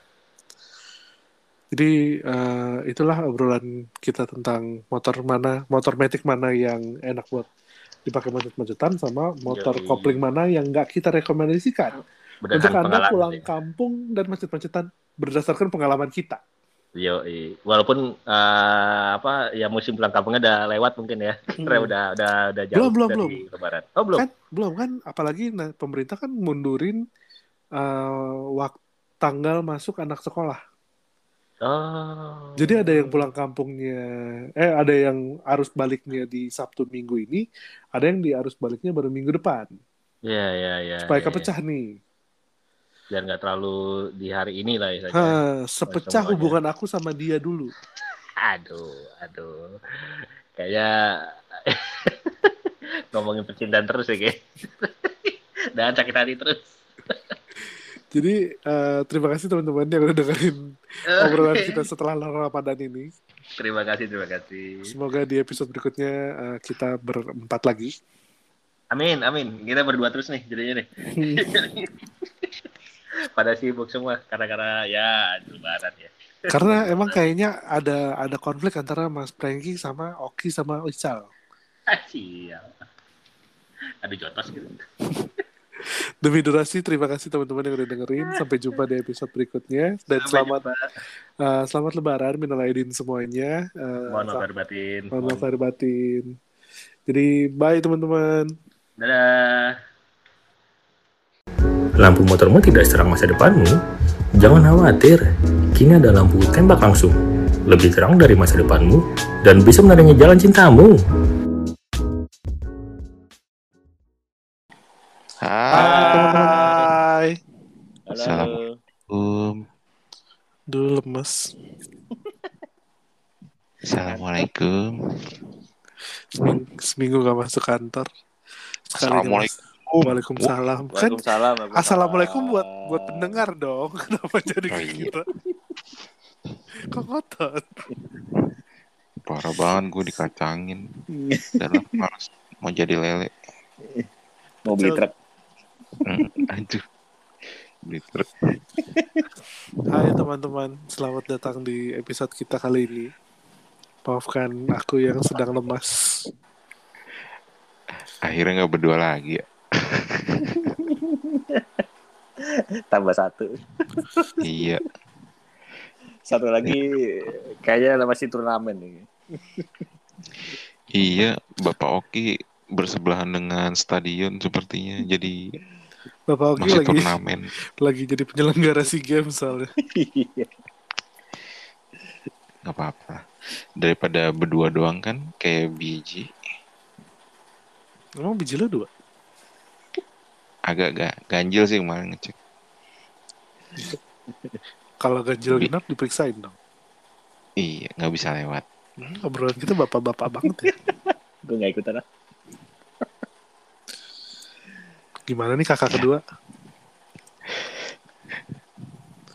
Jadi eh, itulah obrolan kita tentang motor mana, motor metik mana yang enak buat dipakai macet-macetan sama motor Yoi. kopling mana yang nggak kita rekomendasikan untuk Berdasarkan anda pengalaman. pulang sih. kampung dan macet-macetan berdasarkan pengalaman kita. Yo, walaupun eh, apa ya musim pulang kampungnya udah lewat mungkin ya. Karena Hmm. udah udah udah jauh Belum, belum, dari belum. lebaran. Oh, belum. Kan belum kan, apalagi nah, pemerintah kan mundurin eh, waktu tanggal masuk anak sekolah. Oh. Jadi ada yang pulang kampungnya, eh ada yang arus baliknya di Sabtu Minggu ini, ada yang di arus baliknya baru minggu depan. Iya, iya, iya. supaya iya, kepecah nih. Biar nggak terlalu di hari ini lah ya saja. Ha, sepecah semuanya. hubungan aku sama dia dulu. Aduh, aduh. Kayaknya ngomongin percintaan terus ya, kayak. Dan sakit hati terus. Jadi eh, terima kasih teman-teman yang udah dengerin obrolan kita setelah Ramadan ini. terima kasih, terima kasih. Semoga di episode berikutnya eh, kita berempat lagi. Amin, amin. Kita berdua terus nih jadinya nih. Pada sibuk semua karena-karena ya lebaran ya. Karena emang kayaknya ada ada konflik antara Mas Prengki sama Oki sama Ical. Ah, Sial. Ada jotos gitu. Demi durasi, terima kasih teman-teman yang udah dengerin. Sampai jumpa di episode berikutnya. Dan Sampai selamat jumpa. eh, selamat Lebaran, minal aidin semuanya. Eh, Mohon maaf lahir batin. Mohon maaf lahir batin. Jadi bye teman-teman. Dadah. Lampu motormu tidak serang masa depanmu? Jangan khawatir, kini ada lampu tembak langsung. Lebih terang dari masa depanmu dan bisa menerangi jalan cintamu. Hai. Halo. Assalamualaikum. Dulu lemes. Assalamualaikum. Seminggu, seminggu gak masuk kantor. Sekalinya Assalamualaikum. Waalaikumsalam. Kan Waalaikumsalam. assalamualaikum buat buat pendengar dong. Kenapa jadi Oh, kayak iya. gitu? Kok kotor? Parah banget gue dikacangin. Dan males mau jadi lele. Mau beli truk. Hmm, Aduh. Beli truk. Hai teman-teman, selamat datang di episode kita kali ini. Maafkan aku yang sedang lemas. Akhirnya nggak berdua lagi ya. Tambah satu. Iya. Satu lagi kayaknya masih turnamen nih. Iya, Bapak Oki bersebelahan dengan stadion sepertinya. Jadi Bapak Oki masih lagi turnamen. lagi jadi penyelenggara SEA Games soalnya. Nggak apa-apa. Daripada berdua doang kan kayak biji. Emang biji lu dua? Agak gak ganjil sih kemarin ngecek. Kalau ganjil Bi- genap diperiksain dong. Iya, nggak bisa lewat. Hmm, obrolan kita bapak-bapak banget ya. Gue gak ikutan ah. Gimana nih kakak kedua?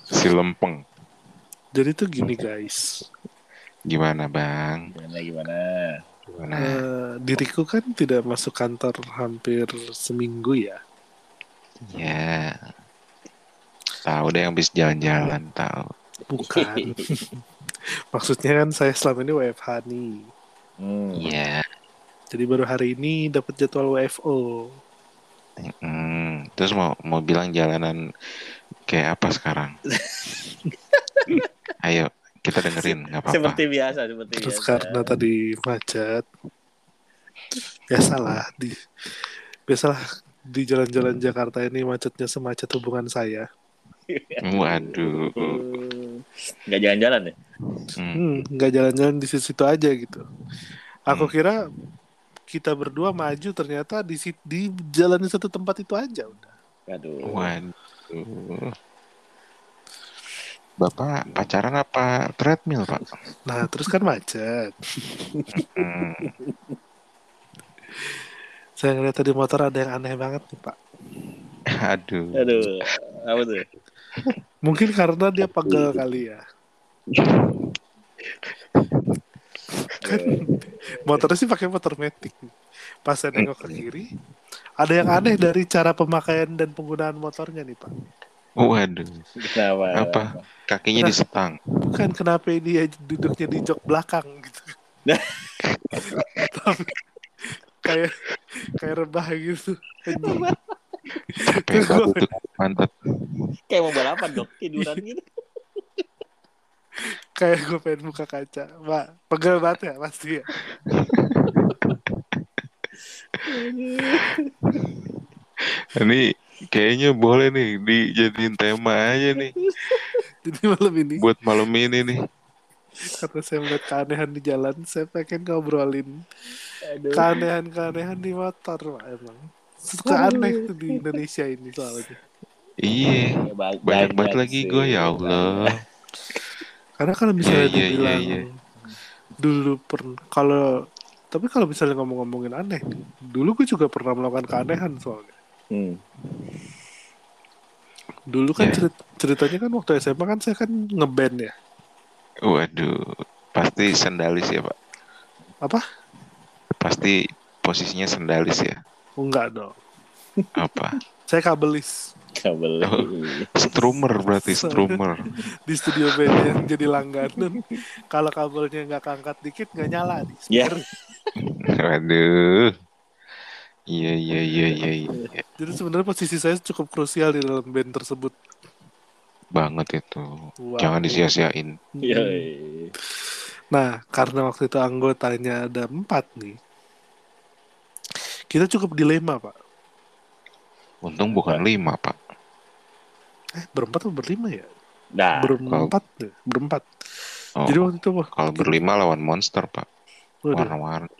Si lempeng. Jadi tuh gini guys. Gimana bang? Gimana gimana? Gimana? Eh, diriku kan tidak masuk kantor hampir seminggu ya. Ya. Tahu deh yang habis jalan-jalan tahu. Bukan. Maksudnya kan saya selama ini WFH nih. Hmm. Iya. Jadi baru hari ini dapat jadwal WFO. Hmm, terus mau mau bilang jalanan kayak apa sekarang? Ayo kita dengerin nggak apa-apa. Seperti biasa, seperti Terus biasa. karena tadi macet. Biasalah di biasalah di jalan-jalan Jakarta ini macetnya semacet hubungan saya. Waduh. Hmm. Nggak jalan-jalan ya? Hmm, Hmm, nggak jalan-jalan di situ aja gitu. Aku Hmm. kira kita berdua maju ternyata di di jalan di satu tempat itu aja udah. Aduh. Waduh. Bapak pacaran apa treadmill, Pak? Nah, terus kan macet. Hmm. Saya ngeliat tadi motor ada yang aneh banget nih, Pak. Aduh. Aduh. Apa tuh? Mungkin karena dia pegel kali ya. Kan motornya sih pakai motor metik. Pas saya nengok ke kiri, ada yang aneh dari cara pemakaian dan penggunaan motornya nih, Pak. Waduh. Kenapa? Apa? Kakinya Nah. disetang. Bukan kenapa dia duduknya di jok belakang gitu. Tapi kayak kayak rebah gitu. Anjing. Kayak tuh mantap. Kayak mau balapan dok, tiduran gitu. kayak gue pengen buka kaca. Mbak, pegel banget ya pasti ya. Ini kayaknya boleh nih dijadiin tema aja nih Jadi malam ini buat malam ini nih. Karena saya melihat keanehan di jalan, saya pengen ngobrolin Aduh. keanehan-keanehan di motor, Pak, emang. Suka aneh tuh di Indonesia ini soalnya. Iya. Ya, ba- Banyak banget lagi gue ya Allah. Karena kalau misalnya Iya, iya, dibilang iya, iya. dulu pernah kalau tapi kalau misalnya ngomong-ngomongin aneh, dulu gue juga pernah melakukan keanehan soalnya. Hmm. Dulu kan Iya. cerit- ceritanya kan waktu SMA kan saya kan ngeband ya. Waduh. Pasti sendalis ya, Pak. Apa? Pasti posisinya sendalis ya. Oh, enggak dong. Apa? Saya kabelis Kabel. Oh. Strummer berarti strummer. di studio band yang jadi langganan. kalau kabelnya nggak keangkat dikit nggak nyala di Ya. speaker. Waduh. Iya iya iya iya iya. Jadi sebenarnya posisi saya cukup krusial di dalam band tersebut. Banget itu. Wow. Jangan disia-siain. Ya. Nah, karena waktu itu anggotanya ada empat nih, kita cukup dilema, Pak. Untung bukan lima, Pak. Eh, berempat atau berlima ya? Nah, berempat deh, berempat. Oh, Jadi waktu itu wah, kalau berlima lawan monster, Pak. Warna-warni.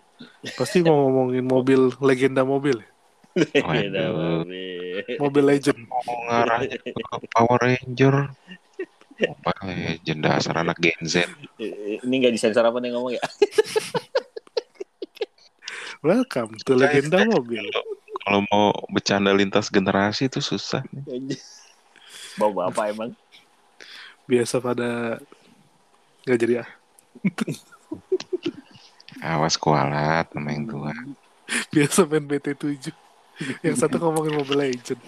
pasti mau ngomongin mobil legenda mobil, ya? Waduh. mobil. mobil legend. Mau ngarahnya ke Power Ranger. Apa legend dasar anak Gen Z. Ini nggak disensor apa nih ngomong ya? Welcome to legenda mobil. Kalau mau bercanda lintas generasi itu susah. Bawa apa emang? Biasa pada nggak jadi ah. Awas kualat sama yang tua. Biasa main BT7. Yang satu ngomongin Mobile Legend.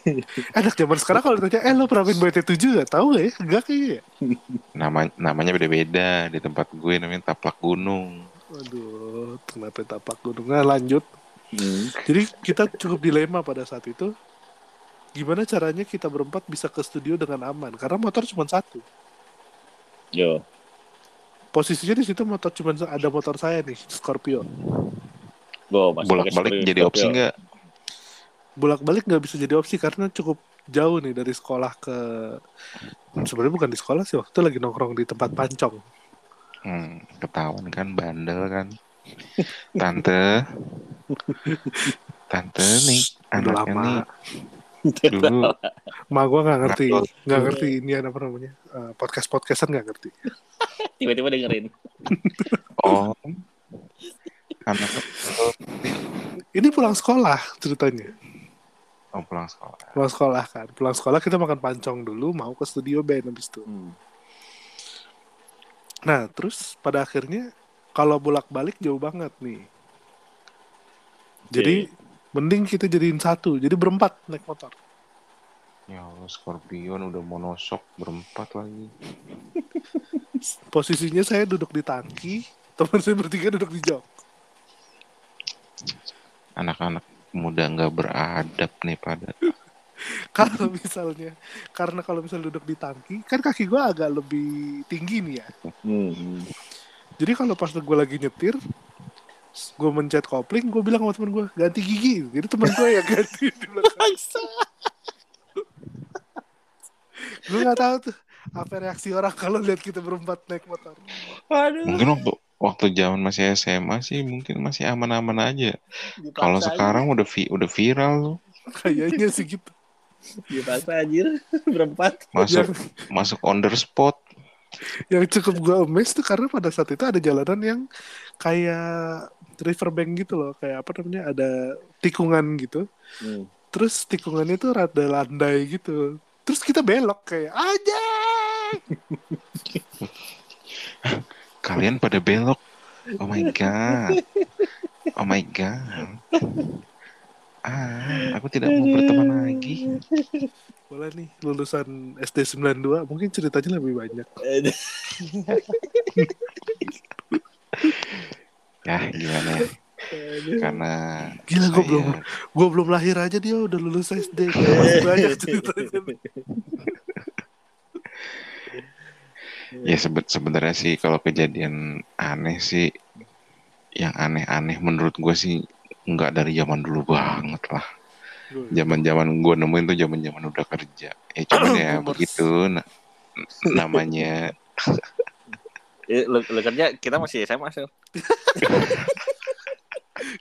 Anak zaman sekarang kalau ditanya, eh lo pernah main BT7 gak? Tahu gak ya? Enggak kayaknya ya? Nama, namanya beda-beda. Di tempat gue namanya Taplak Gunung. Waduh, kenapa tapak gunungnya lanjut. Hmm. Jadi kita cukup dilema pada saat itu. Gimana caranya kita berempat bisa ke studio dengan aman? Karena motor cuma satu. Yo. Posisinya di situ motor cuma ada motor saya nih, Scorpio. Bolak-balik jadi Scorpio. opsi nggak? Bolak-balik nggak bisa jadi opsi karena cukup jauh nih dari sekolah ke sebenarnya bukan di sekolah sih waktu itu lagi nongkrong di tempat pancong. Hmm, ketahuan kan bandel kan. Tante. Tante nih anaknya lama. nih dulu Ma gue nggak ngerti, nggak ngerti ini apa namanya podcast podcastan nggak ngerti. Tiba-tiba dengerin. oh anak Ini pulang sekolah ceritanya. Oh pulang sekolah. Pulang sekolah kan, pulang sekolah kita makan pancong dulu, mau ke studio band habis itu. Hmm. Nah, terus pada akhirnya kalau bolak-balik jauh banget nih. Jadi mending kita jadiin satu, jadi berempat naik motor. Ya Allah Scorpion udah monosok berempat lagi. Posisinya saya duduk di tangki, teman saya bertiga duduk di jok. Anak-anak muda nggak beradab nih pada. Kalau misalnya, karena kalau misalnya duduk di tangki, kan kaki gue agak lebih tinggi nih ya. Hmm. Jadi kalau pas gue lagi nyetir, gue mencet kopling, gue bilang sama temen gue ganti gigi. Jadi temen gue ya ganti di belakang. gue nggak tahu tuh apa reaksi orang kalau lihat kita berempat naik motor. Aduh. Mungkin waktu waktu zaman masih SMA sih mungkin masih aman-aman aja. Kalau sekarang udah vi, udah viral loh. Kayaknya sih gitu. Dipaksa anjir berempat. masuk masuk on the spot yang cukup gue amazed tuh karena pada saat itu ada jalanan yang kayak riverbank gitu loh kayak apa namanya ada tikungan gitu Hmm. terus tikungannya tuh rada landai gitu terus kita belok kayak aja kalian pada belok. Oh my god. Oh my god. Ah aku tidak mau berteman lagi. Boleh nih lulusan SD 92 mungkin ceritanya lebih banyak. Ya gimana ya? Karena Gila, saya- belum gue belum lahir aja dia udah lulus SD masih banyak ceritanya ya sebe- sebenarnya sih kalau kejadian aneh sih yang aneh-aneh menurut gue sih nggak dari zaman dulu banget lah. Zaman-zaman gue nemuin tuh zaman-zaman udah kerja. Ya cuman ya begitu na- namanya. Eh, lu, lu kerja kita masih SMA sih.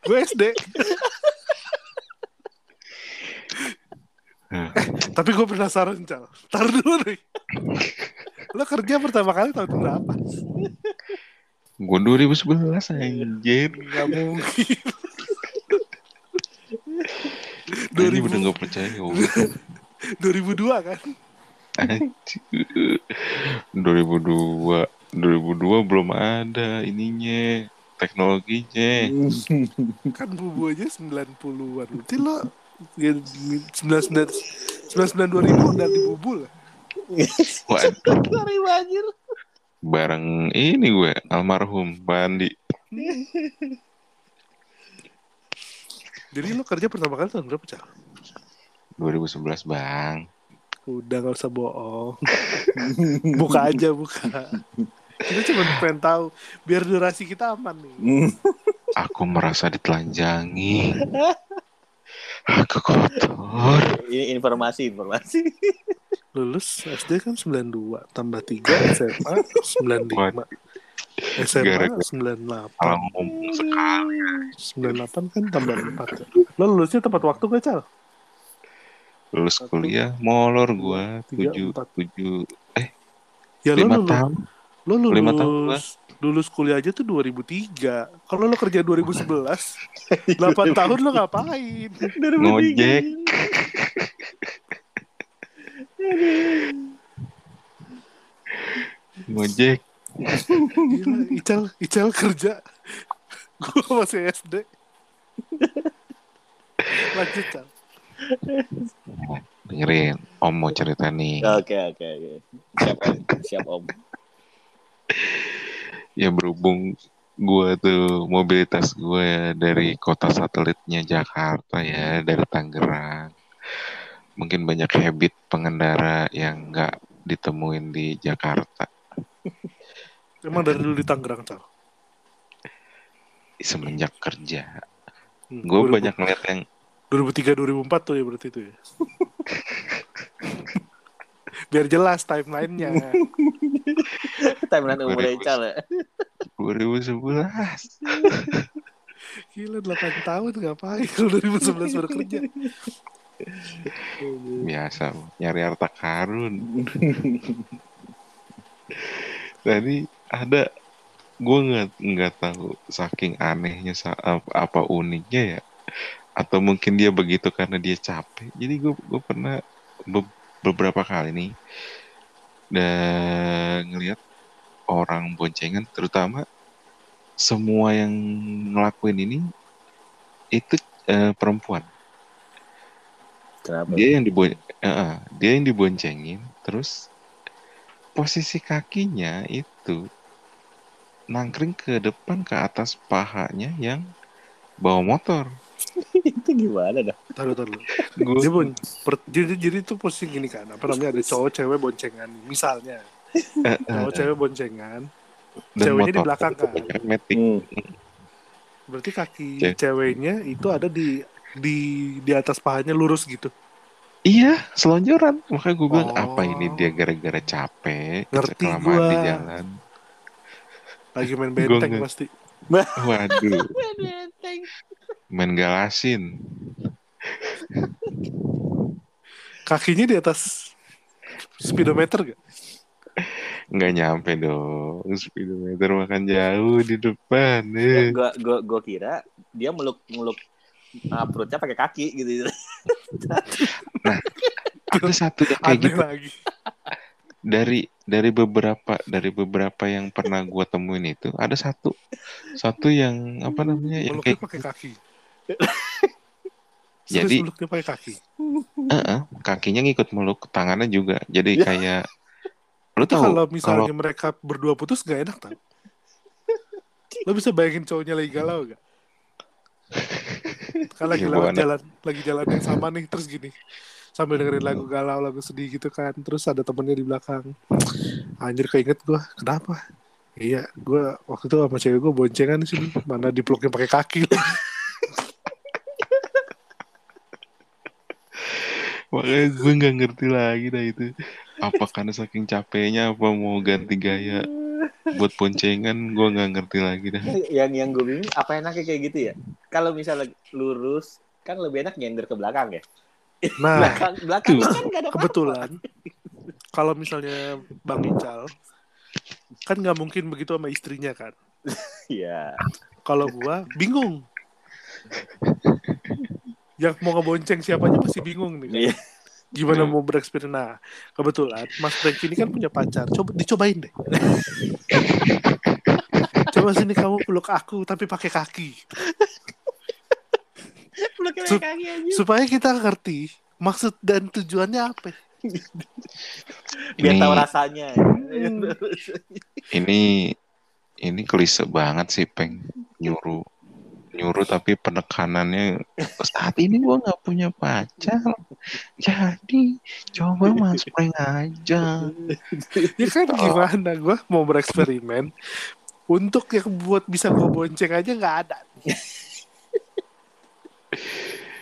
gue SD eh, tapi gue penasaran cal. Tar dulu nih lo kerja pertama kali tahun berapa? Gue 2011 anjir. Gak mungkin. Ini 2000 udah nggak percaya gua. 2002 kan? Anjir. 2002 2002 belum ada ininya teknologinya. Kan bubu aja 90-an berarti lo ya, 99 99 2000 udah dibubul. Waduh, Sorry anjir. bareng ini gue almarhum Bandi jadi lo kerja pertama kali tahun berapa cal 2011 bang. Udah gak usah bohong. Buka aja buka. Kita cuma pengen tahu biar durasi kita aman nih. Aku merasa ditelanjangi aku kotor Ini informasi, informasi. lulus SD kan 92 tambah 3 SMA 95 SMA Gara-gara 98 kalau ngomong sekali 98 kan tambah 4 ya. Lo lulusnya tepat waktu gak Cal? lulus kuliah molor gua Tiga, tujuh empat. tujuh Ya lo lima lulus, tahun lo lulus, lima tahun gua. Lulus kuliah aja tuh 2003 Kalau lo kerja 2011 8 tahun lo ngapain? ngojek ngojek Gila, Ical, Ical kerja Gue masih SD Lanjut Cal dengerin om mau cerita nih Oke, oke, oke. Siap, Om. Siap, Om. Ya berhubung gua tuh mobilitas gue ya dari kota satelitnya Jakarta ya dari Tangerang. Mungkin banyak habit pengendara yang nggak ditemuin di Jakarta. Emang dari dulu di Tangerang Cal? semenjak kerja. Hmm, gue 2000 banyak ngeliat yang 2003-2004 tuh ya berarti itu ya? Biar jelas timelinenya Timeline umur Ical ya. 2011 Gila 8 tahun ngapain kalau 2011 baru kerja? Biasa nyari harta karun. Tadi ada gue nggak nggak tahu saking anehnya sa- apa, apa uniknya ya atau mungkin dia begitu karena dia capek. Jadi gue gue pernah be- beberapa kali nih dan ngelihat orang boncengan terutama semua yang ngelakuin ini itu eh, perempuan Kenapa? dia yang dibon eh, dia yang diboncengin terus posisi kakinya itu nangkring ke depan ke atas pahanya yang bawa motor gimana dah? Taruh taruh. Gue Dia bon, per- jadi, jadi itu posisi gini kan Apa namanya? Ada cowok cewek boncengan Misalnya. Cowok cewek boncengan. Ceweknya di belakang kan? metik Hmm. Berarti kaki Cewek. ceweknya itu ada di di di atas pahanya lurus gitu? Iya selonjoran. Makanya gue bilang Oh. apa ini dia gara-gara capek? Ngerti kelamaan di jalan. Lagi main benteng pasti. Waduh. Main galasin Kakinya di atas speedometer gak? Nggak nyampe dong. Speedometer makan jauh di depan. Eh. Gue gue gue kira dia meluk meluk uh, perutnya pakai kaki gitu. Ada satu yang kayak Aneh gitu lagi. dari dari beberapa dari beberapa yang pernah gua temuin itu ada satu satu yang apa namanya yang Meluknya kayak pakai kaki. Jadi- meluknya pakai kaki. Heeh, kakinya ngikut meluk tangannya juga jadi Ya. kayak lu tahu kalau kalau misalnya mereka berdua putus gak enak tau. Lo bisa bayangin cowoknya lagi galau gak? Kan lagi Ya, lewat jalan, lagi jalan yang sama nih, terus gini. Sambil dengerin lagu galau, lagu sedih gitu kan. Terus ada temennya di belakang. Anjir keinget gua, kenapa? Iya, gua waktu itu sama cewek gua boncengan di sini. Mana dipeluknya pakai kaki. Makanya gue nggak ngerti lagi dah itu apa karena saking capeknya apa mau ganti gaya buat boncengan gue nggak ngerti lagi dah yang yang gue bingung apa enaknya kayak gitu ya? Kalau misalnya lurus kan lebih enak nyender ke belakang ya. Nah, Belakang belakang tuh. kan gak ada kebetulan kalau misalnya Bang Ical kan nggak mungkin begitu sama istrinya kan Iya. kalau gua bingung yang mau ngebonceng siapanya masih bingung nih kan. Iya. gimana mau bereksperimen nah kebetulan Mas Frank ini kan punya pacar coba dicobain deh coba sini kamu peluk aku tapi pakai kaki Belakang Sup- kaki aja. supaya kita ngerti maksud dan tujuannya apa Biar Ini- tahu rasanya. ini ini klise banget sih peng nyuruh nyuruh tapi penekanannya saat ini gua nggak punya pacar. Jadi coba mas aja. Ya kan gimana? Gua mau bereksperimen. Untuk yang buat bisa gua bonceng aja nggak ada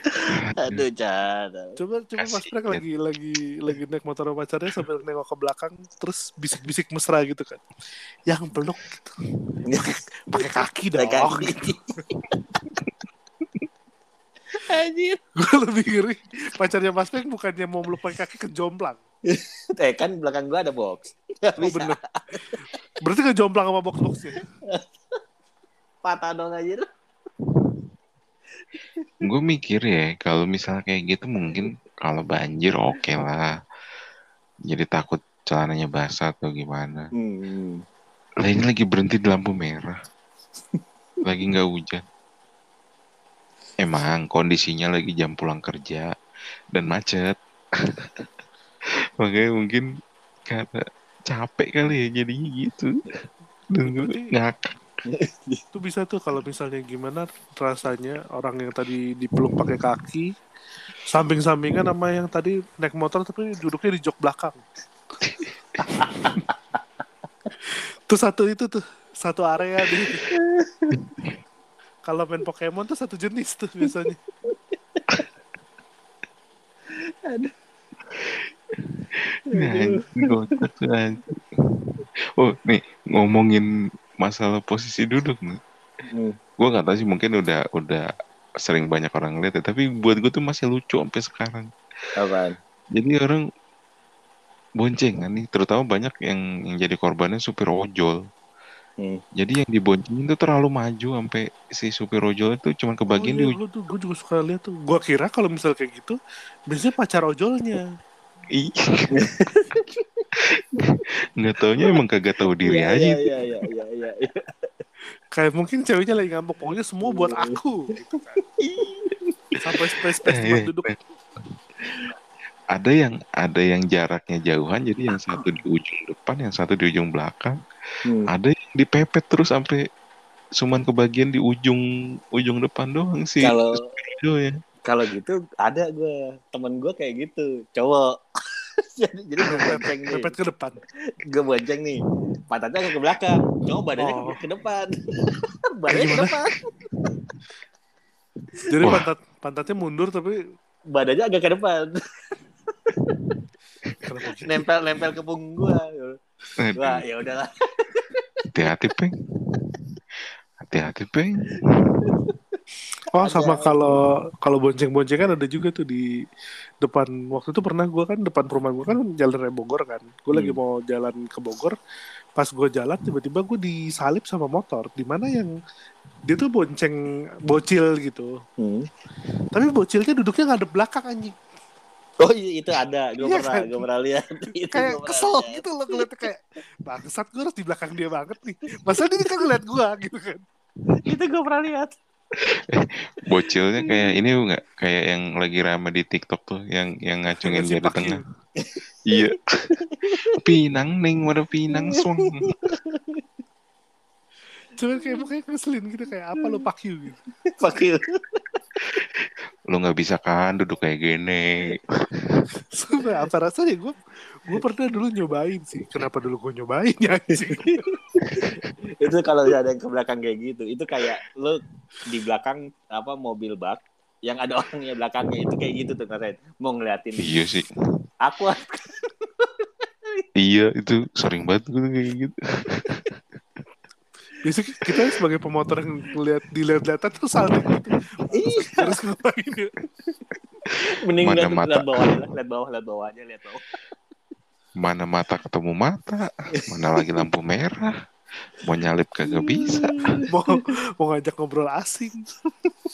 Aduh, Chan. coba coba Mas lihat. lagi lagi lagi naik motor sama pacarnya sambil nengok ke belakang terus bisik-bisik mesra gitu kan yang peluk gitu pakai kaki dong Pakai kaki. Anjir. gue lebih ngeri pacarnya Mas Frank bukannya mau meluk pakai kaki kejomplang Eh kan belakang gua ada box. Oh bener berarti kejomplang sama box boxnya patah dong anjir. Gue mikir ya kalau misalnya kayak gitu mungkin kalau banjir oke lah. Jadi takut celananya basah atau gimana. Hmm. lah ini lagi berhenti di lampu merah. Lagi nggak hujan. Emang kondisinya lagi jam pulang kerja dan macet. Makanya mungkin karena capek kali ya jadinya gitu. Dan gue ngakak itu bisa tuh kalau misalnya gimana rasanya orang yang tadi dipeluk pakai kaki samping-sampingan sama yang tadi naik motor tapi duduknya di jok belakang. Tuh satu itu tuh satu area di. Kalau main Pokemon tuh satu jenis tuh biasanya. Tuh, anjing. Oh, nih ngomongin masalah posisi duduk nih. Hmm. Gue nggak tahu sih mungkin udah udah sering banyak orang lihat ya, tapi buat gue tuh masih lucu sampai sekarang. Apaan? Jadi orang boncengan nih, terutama banyak yang yang jadi korbannya supir ojol. Hmm. Jadi yang diboncengin tuh terlalu maju sampai si supir ojol itu cuma kebagian di oh, iya, gua tuh gue juga suka lihat tuh gue kira kalau misal kayak gitu biasanya pacar ojolnya. Nggak taunya emang kagak tahu diri Iya, aja. Iya, iya, iya, iya, iya, iya. kayak mungkin ceweknya lagi ngambek pokoknya semua buat aku gitu kan. Sampai space space tempat eh, duduk. Ada yang ada yang jaraknya jauhan jadi yang satu di ujung depan yang satu di ujung belakang. Hmm. ada yang dipepet terus sampai cuman kebagian di ujung ujung depan doang sih. Kalau ya. kalau gitu ada gue temen gue kayak gitu cowok jadi jadi gue bonceng nih. Mepet ke depan. Gue bonceng nih. Pantatnya agak ke belakang. Cowok badannya Oh. ke, depan. Badannya ke depan. Jadi Wah. pantat pantatnya mundur tapi badannya agak ke depan. Nempel nempel ke punggung gue wah ya udahlah. Hati-hati peng hati-hati peng Oh Ada. sama kalau kalau bonceng-boncengan ada juga tuh di depan waktu itu pernah gue kan depan perumahan gue kan jalan Bogor kan gue lagi Hmm. mau jalan ke Bogor pas gue jalan tiba-tiba gue disalip sama motor di mana yang dia tuh bonceng bocil gitu Hmm. tapi bocilnya duduknya ngadep belakang anjing Oh iya itu ada, gue Iya pernah, kan? gue pernah lihat. Itu kayak pernah kesel gitu loh ngeliatnya kayak bangsat gue harus di belakang dia banget nih masa dia kan ngeliat gue gitu kan Itu gue pernah lihat. Bocilnya kayak ini enggak kayak yang lagi rame di TikTok tuh yang yang ngacungin dia di tengah. Iya. Pinang ning, mana pinang swang. Cuman kayak mukanya ngeselin gitu kayak apa lo pak you gitu. You. Lu nggak bisa kan duduk kayak gini. Sumpah, apa rasanya gue gue pernah dulu nyobain sih. Kenapa dulu gue nyobain ya anjing? itu kalau ada yang ke belakang kayak gitu, itu kayak lu di belakang apa mobil bak yang ada orangnya belakangnya itu kayak gitu tuh ngerasain mau ngeliatin Iya sih. aku Iya itu sering banget gue kayak gitu. Biasanya kita sebagai pemotor yang ngeliat dilihat-lihatan tuh salting gitu. Iya. Terus ngapain ya? mending Mana lihat mata. lihat bawah lihat bawah lihat bawah aja lihat bawah Mana mata ketemu mata, mana lagi lampu merah. Mau nyalip kagak bisa. Mau, mau ngajak ngobrol asing.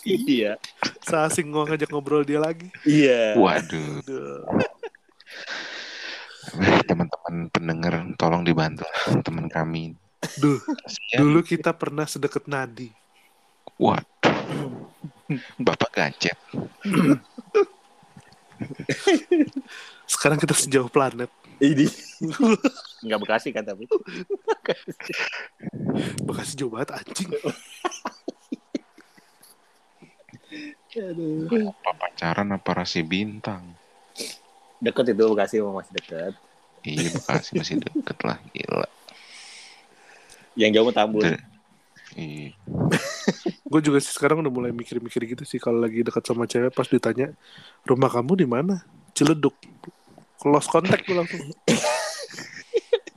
iya Seasing mau ngajak ngobrol dia lagi. iya Waduh. Aduh. Eh, Teman-teman pendengar tolong dibantu teman kami. Duh, dulu kita pernah sedekat nadi. Waduh. Bapak gacet. Sekarang kita sejauh planet. ini nggak bekasi kan tapi Bekasi jauh banget anjing. Apa pacaran apa rasi bintang? deket itu bekasi masih deket Iya Bekasi masih deket lah gila. Yang jauh tambun. Iya. Gue juga sih sekarang udah mulai mikir-mikir gitu sih kalau lagi dekat sama cewek pas ditanya rumah kamu di mana? Ciledug. Close contact gue langsung.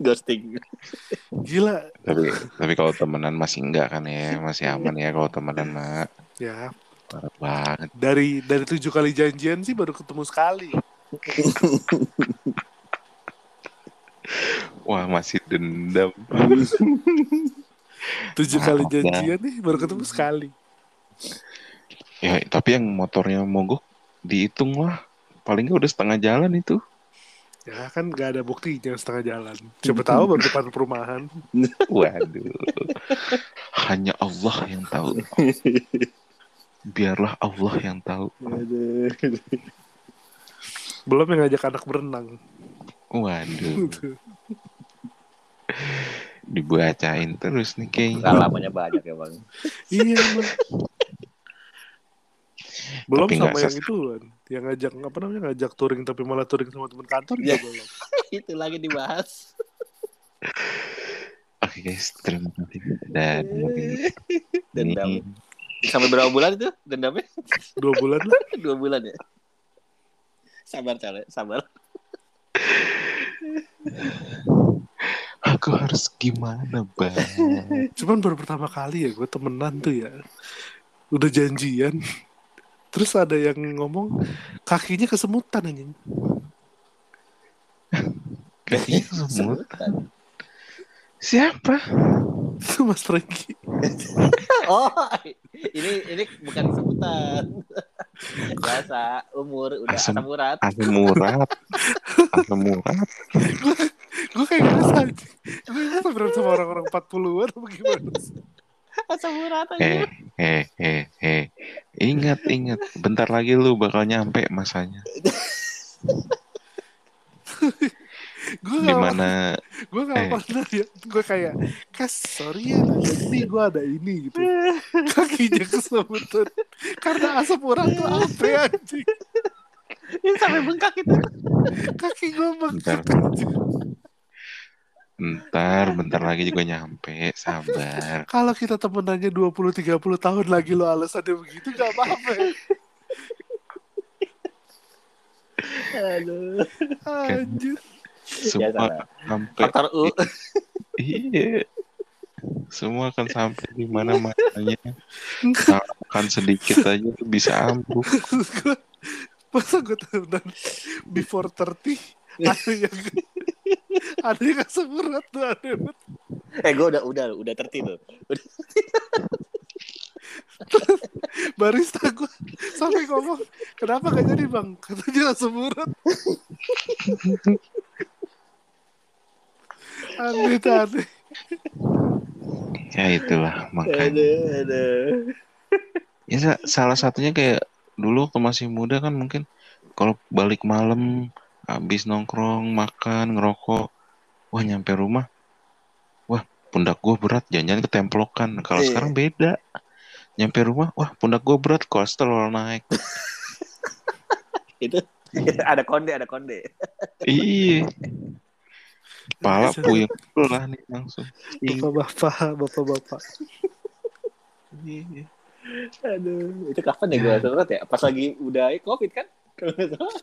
ghosting Gila. Tapi tapi kalau temenan masih enggak kan ya, masih aman ya kalau temenan mah. Ya, Parah banget. dari dari tujuh kali janjian sih baru ketemu sekali. Wah masih dendam. Tujuh kali Maaf, janjian nih baru ketemu sekali. Ya tapi yang motornya mogok dihitung lah. Paling nggak udah setengah jalan itu. Ya kan gak ada buktinya setengah jalan. Siapa tahu baru depan perumahan. Waduh. Hanya Allah yang tahu. Biarlah Allah yang tahu. Belum yang ngajak anak berenang. Waduh. Dibacain terus nih kayaknya. pengalamannya banyak ya bang iya emang. Belum Tapi sama nggak yang itu kan. Yang ngajak apa namanya ngajak touring tapi malah touring sama teman kantor juga Ya. belum. itu lagi dibahas Oke guys, terima kasih. Dan dendam sampai berapa bulan itu dendamnya Dua bulan lah. dua bulan ya sabar cale sabar aku harus gimana, Bang? Cuman baru pertama kali ya gue temenan tuh ya. Udah janjian. Terus ada yang ngomong kakinya kesemutan anjing. Kakinya semut. Siapa? Itu Mas Franky. oh ini ini bukan sebutan biasa umur udah Asam- asam urat Asam urat. Asam urat. Gue kayak ngerasa. Gue ngerasa berat sama orang-orang 40-an apa gimana sih? asam urat aja Eh, eh, eh, eh. Ingat, ingat. Bentar lagi lu bakal nyampe masanya. Gue gak, Di mana gue gak eh. pernah ya. Gue kayak, kas sorry ya. Jadi gue ada ini gitu. Kakinya kesemutan. Karena asam urat tuh apa ya anjing. ini sampai bengkak itu Kaki gue bengkak Bentar. Bentar, bentar lagi juga nyampe. Sabar. Kalau kita temenannya 20-30 tahun lagi lo alasannya begitu gak apa-apa ya. aduh Anjir. Semua sana. sampai faktor U iya. Semua akan sampai di mana masanya. Salah makan sedikit aja tuh bisa ambruk. Gua, masa gue tonton before 30 ada yang ada yang asam urat tuh ada. Eh gue udah udah udah tertib tuh. Barista gue sampai ngomong kenapa gak jadi bang katanya asam urat aneh aneh Ya itulah makanya. Aduh, aduh. Ya sa- salah satunya kayak dulu waktu masih muda kan mungkin kalau balik malam habis nongkrong, makan, ngerokok, wah nyampe rumah, wah pundak gue berat, jangan-jangan ketemplokan. Kalau Iya. sekarang beda, nyampe rumah, wah pundak gue berat, kolesterol naik. Itu ada konde ada konde. iya, kepala puyeng lah nih langsung. bapak-bapak bapak-bapak Iya. Aduh, itu kapan ya gue surat ya? Pas lagi udah covid kan? Kalau nggak salah.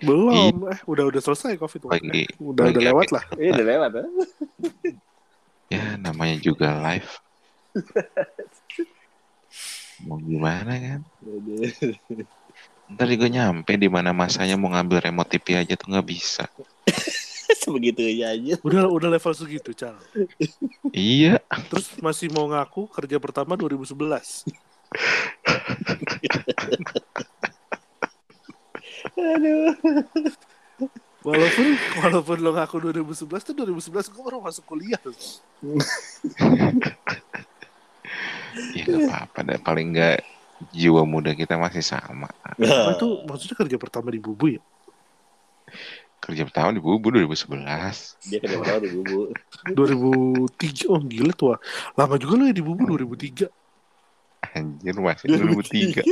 belum eh udah udah selesai covid Lagi- udah lagi udah lewat lah Iya udah lewat ya. Ya namanya juga live. Mau gimana kan? Ntar juga nyampe di mana masanya mau ngambil remote TV aja tuh nggak bisa. Sebegitu aja. udah udah level segitu cal Iya, terus masih mau ngaku kerja pertama 2011 Aduh. walaupun walaupun lo ngaku 2011 tuh 2011 gue baru masuk kuliah ya nggak apa-apa deh. Paling nggak jiwa muda kita masih sama. Apa itu maksudnya kerja pertama di bubu ya Kerja pertama di Bubu 2011. Dia kerja tahu di bubu. 2003 oh gila tua lama juga lo ya di bubu 2003 Anjir masih 2003.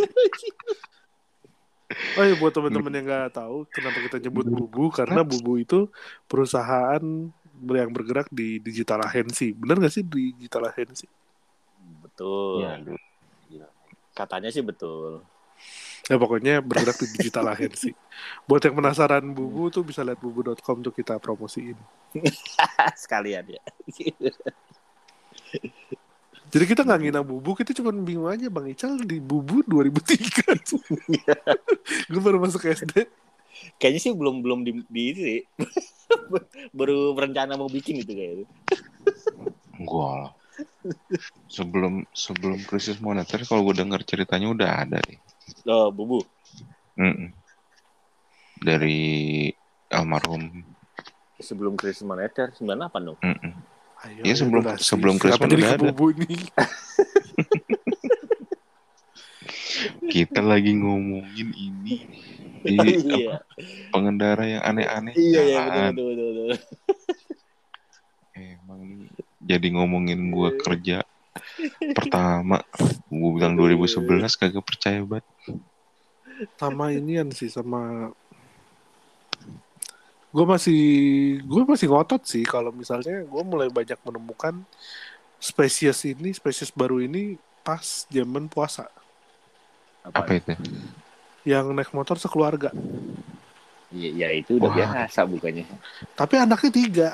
Oh ya buat teman-teman yang nggak tahu kenapa kita nyebut bubu? Karena bubu itu perusahaan yang bergerak di digital agency. Benar nggak sih digital agency? Betul. Ya. Katanya sih betul. ya pokoknya bergerak di digital agency. Buat yang penasaran bubu tuh bisa lihat bubu.com tuh kita promosiin. Sekalian ya. jadi kita nggak ngina bubu kita cuma bingung aja bang Ical di bubu 2003 gue baru masuk SD Kayaknya sih belum belum di, di itu sih. Baru berencana mau bikin itu kayaknya. Gua lah. Sebelum sebelum krisis moneter kalau gue denger ceritanya udah ada nih. Oh, bubu. Mm-mm. Dari almarhum. Sebelum krisis moneter 98 dong. Mm-mm. Ayo, Iya, sebelum- durasi. sebelum jadi udah ada. Kita lagi ngomongin ini. Di iya. apa, pengendara yang aneh-aneh. Iya, iya, betul, betul, betul, betul. Emang ini jadi ngomongin gua kerja pertama. Gue bilang 2011 kagak percaya banget. sama inian sih sama gue masih gue masih ngotot sih kalau misalnya gue mulai banyak menemukan spesies ini spesies baru ini pas zaman puasa Apa itu? yang naik motor sekeluarga Iya, ya itu udah Wah. biasa bukannya. tapi anaknya tiga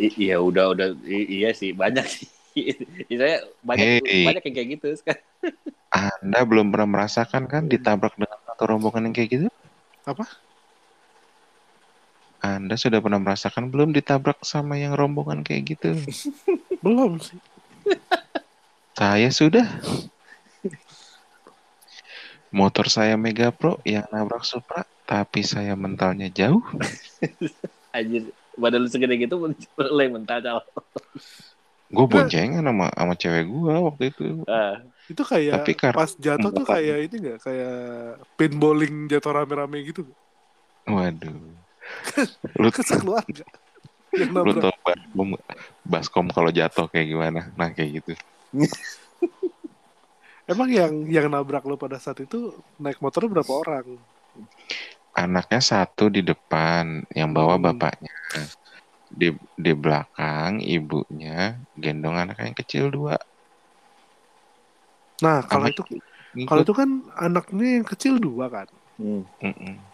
I- iya, udah udah i- iya sih banyak sih. Saya banyak Hey. banyak yang kayak gitu sekarang. Anda belum pernah merasakan kan ditabrak dengan satu rombongan yang kayak gitu? Apa? Anda sudah pernah merasakan belum ditabrak sama yang rombongan kayak gitu? belum sih Saya sudah. Motor saya Mega Pro yang nabrak Supra, tapi saya mentalnya jauh. Anjir, badan lu segede gitu mulai mental cal. Gue boncengan sama sama cewek gue waktu itu. Ah, itu kayak Tapi kar- pas jatuh tuh kayak ini nggak kayak pinballing jatuh rame-rame gitu Waduh. Lu, ke sekeluarga yang lu tau baskom, baskom kalau jatuh kayak gimana? Nah kayak gitu. emang yang yang nabrak lo pada saat itu naik motornya berapa orang Anaknya satu di depan, yang bawa Hmm. bapaknya. Di di belakang ibunya gendong anak yang kecil dua. nah kalau itu. Kalau itu kan anaknya yang kecil dua kan. hmm.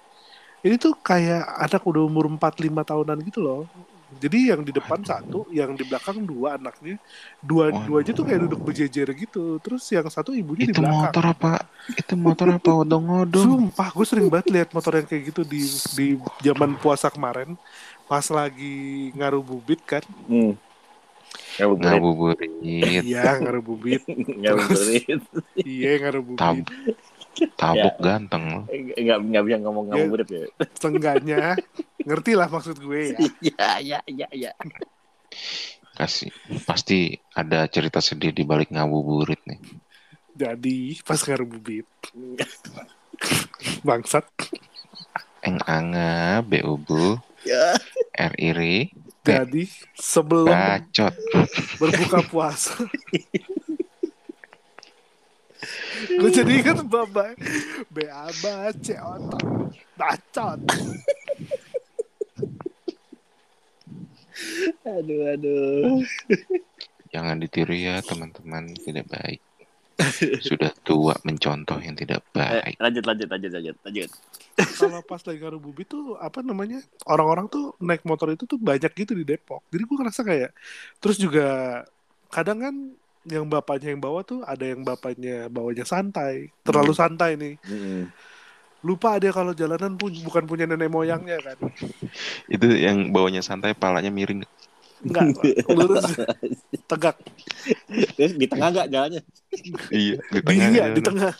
Ini tuh kayak anak udah umur 4-5 tahunan gitu loh. Jadi yang di depan satu, yang di belakang dua anaknya. Dua Waduh. dua aja tuh kayak duduk berjejer gitu. Terus yang satu ibunya di Itu belakang. motor apa? Itu motor apa odong-odong? Sumpah, gue sering banget lihat motor yang kayak gitu di di zaman puasa kemarin, pas lagi ngaruh-bubit kan? Hmm. Ngabuburit. Ngabuburit. Iya, ngaruh-bubit. Ngabuburit. iya, ngaruh-bubit. Tab tabuk ganteng lo. Enggak enggak bisa ngomong ngabuburit ya. Seenggaknya, ngerti lah maksud gue ya. Iya, iya, iya, iya. Kasih. Pasti ada cerita sedih di balik ngabuburit nih. Jadi, pas ngaruh-bubit. Bangsat. Eng anga, beubu, Ya. r iri, Jadi, sebelum bacot. berbuka puasa. gue jadi ingat baba BABA ceot bacot Aduh, aduh. Jangan ditiru ya teman-teman, tidak baik. Sudah tua mencontoh yang tidak Eh, baik. lanjut, lanjut, lanjut, lanjut, lanjut. kalau pas lagi ngaruh bubit tuh apa namanya orang-orang tuh naik motor itu tuh banyak gitu di Depok jadi gue ngerasa kayak terus juga kadang kan yang bapaknya yang bawa tuh ada yang bapaknya bawanya santai terlalu santai nih. Hmm. lupa dia kalau jalanan pun bukan punya nenek moyangnya kan. Itu yang bawanya santai, palanya miring. enggak lurus. Tegak. Terus di tengah enggak jalannya? Iya, di tengah. iya, di tengah.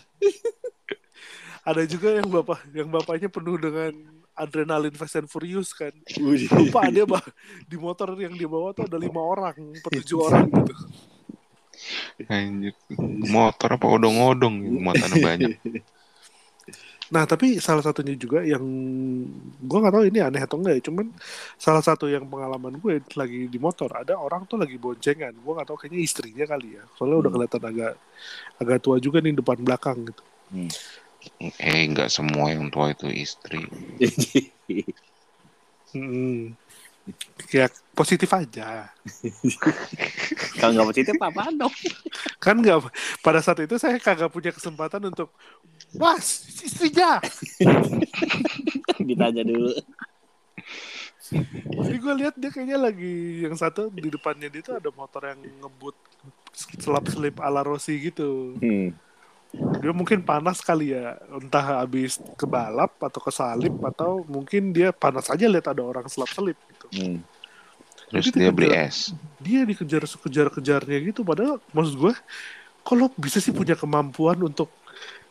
Ada juga yang bapak yang bapaknya penuh dengan adrenalin Fast and Furious kan. Lupa dia bah di motor yang dia bawa tuh ada lima orang per tujuh orang gitu Anjir. Motor apa odong-odong muatannya banyak. nah tapi salah satunya juga yang gua nggak tahu ini aneh atau enggak ya cuman salah satu yang pengalaman gue lagi di motor ada orang tuh lagi boncengan gua nggak tahu kayaknya istrinya kali ya soalnya udah Hmm. kelihatan agak agak tua juga nih depan belakang gitu Eh, nggak semua yang tua itu istri. Hmm. Ya positif aja Kalau nggak positif apa dong? kan nggak pada saat itu saya kagak punya kesempatan untuk was istrinya Ditanya dulu. jadi gue lihat dia kayaknya lagi yang satu di depannya dia tuh ada motor yang ngebut selap selip ala Rossi gitu Hmm. dia mungkin panas kali ya entah habis kebalap atau kesalip atau mungkin dia panas aja lihat ada orang selap selip gitu Hmm. Terus Jadi dia beli es. dia dikejar kejar kejarnya gitu padahal maksud gue kalau bisa sih punya kemampuan untuk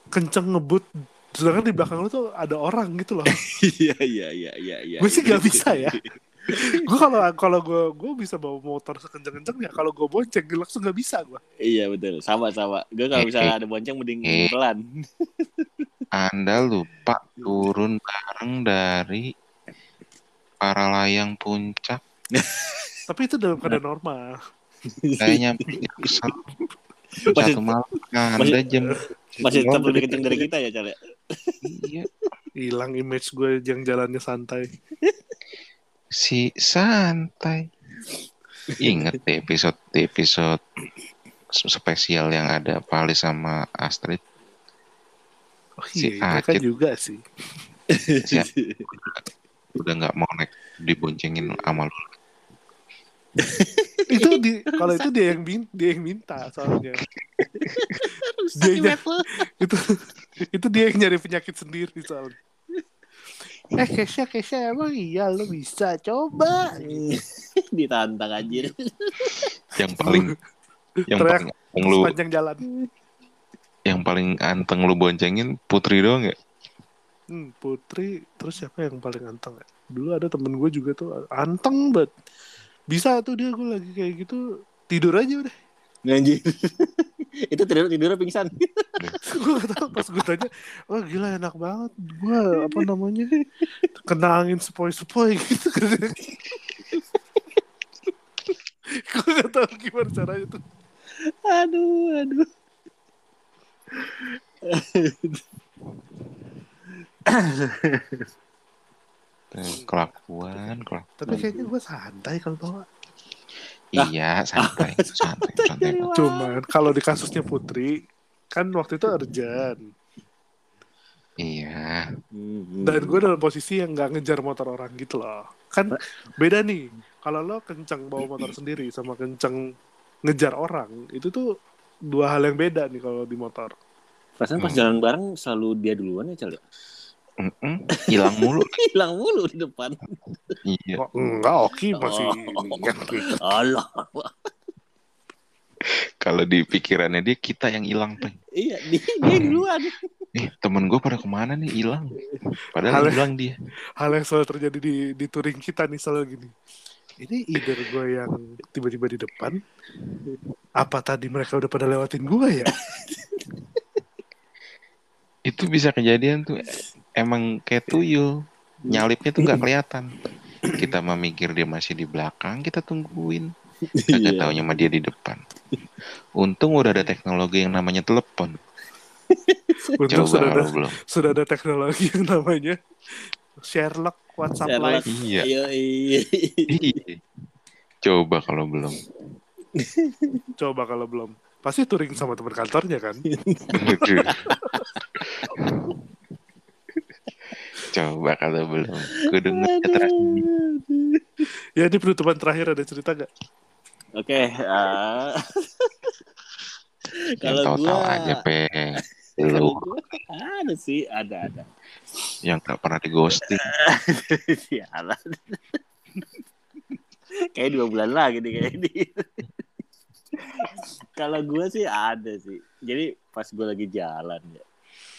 kenceng ngebut sedangkan di belakang lu tuh ada orang gitu loh Iya, iya, iya, iya, iya. gue sih gak bisa ya gue kalau kalau gue gue bisa bawa motor sekenceng kencengnya kalau gue bonceng langsung gak bisa gue Iya betul, sama sama. Gue kalau Eh, misalnya eh. ada bonceng mending Eh. pelan. Anda lupa turun bareng dari para layang puncak. tapi itu dalam keadaan normal Saya nyampe di pusat Masih- satu malam. Anda jam Masih tetap lebih kenceng dari kita ya, Cal ya? Iya. hilang image gue yang jalannya santai si santai. Ingat di episode di episode spesial yang ada Pali sama Astrid. oh Si iya itu kan Acit. juga sih Siap. Udah nggak mau naik diboncengin sama lu. itu di kalau itu dia yang min, dia yang minta soalnya dia itu itu dia yang nyari penyakit sendiri soalnya eh Kesha Kesha emang iya lo bisa coba Ditantang anjir. Yang paling yang Teriak paling anteng lu sepanjang jalan yang paling anteng lu boncengin Putri doang ya? Hmm, Putri terus siapa yang paling anteng ya? dulu ada temen gue juga tuh anteng banget bisa tuh dia gue lagi kayak gitu tidur aja udah Anjir. itu tidur tidur pingsan. gue gak tau pas gue tanya wah gila enak banget gue apa namanya kena angin sepoi-sepoi gitu gue gak tau gimana caranya tuh Aduh, aduh. Tuh, Kelakuan, kelakuan. tapi kayaknya gue santai kalau bawa Iya, santai, santai, santai. cuman kalau di kasusnya Putri kan waktu itu urgent Iya, Hmm. dan gue dalam posisi yang nggak ngejar motor orang gitu loh kan beda nih kalau lo kenceng bawa motor sendiri sama kenceng ngejar orang itu tuh dua hal yang beda nih kalau di motor. Perasaan pas Hmm. jalan bareng selalu dia duluan ya, Cal. ya? Hilang mulu Hilang mulu di depan. iya Oh, enggak, Oki masih Oh. lihat gitu. Allah. kalau di pikirannya dia kita yang hilang Peng. Iya, dia, dia duluan. eh temen gue pada ke mana nih hilang padahal hilang dia Hal yang selalu terjadi di di touring kita nih selalu gini. Ini either gue yang tiba-tiba di depan, apa tadi mereka udah pada lewatin gue ya? itu bisa kejadian tuh emang kayak tuyul nyalipnya tuh nggak kelihatan kita memikir dia masih di belakang kita tungguin kagak Iya. taunya sama dia di depan untung udah ada teknologi yang namanya telepon Untuk coba sudah ada kalau belum sudah ada teknologi yang namanya Sherlock WhatsApp Sherlock. Live. iya Iya, iya. Iya. coba kalau belum Coba kalau belum. Pasti touring sama teman kantornya kan? Coba kalau belum kudu Ya ini penutupan terakhir ada cerita gak? Oke, eh, yang kalau gua aja kalau lu gua ada sih, ada ada. yang gak pernah di ghosting Sialan. kayak dua bulan lagi nih kayak ini. Kalau gue sih ada sih. Jadi pas gue lagi jalan ya.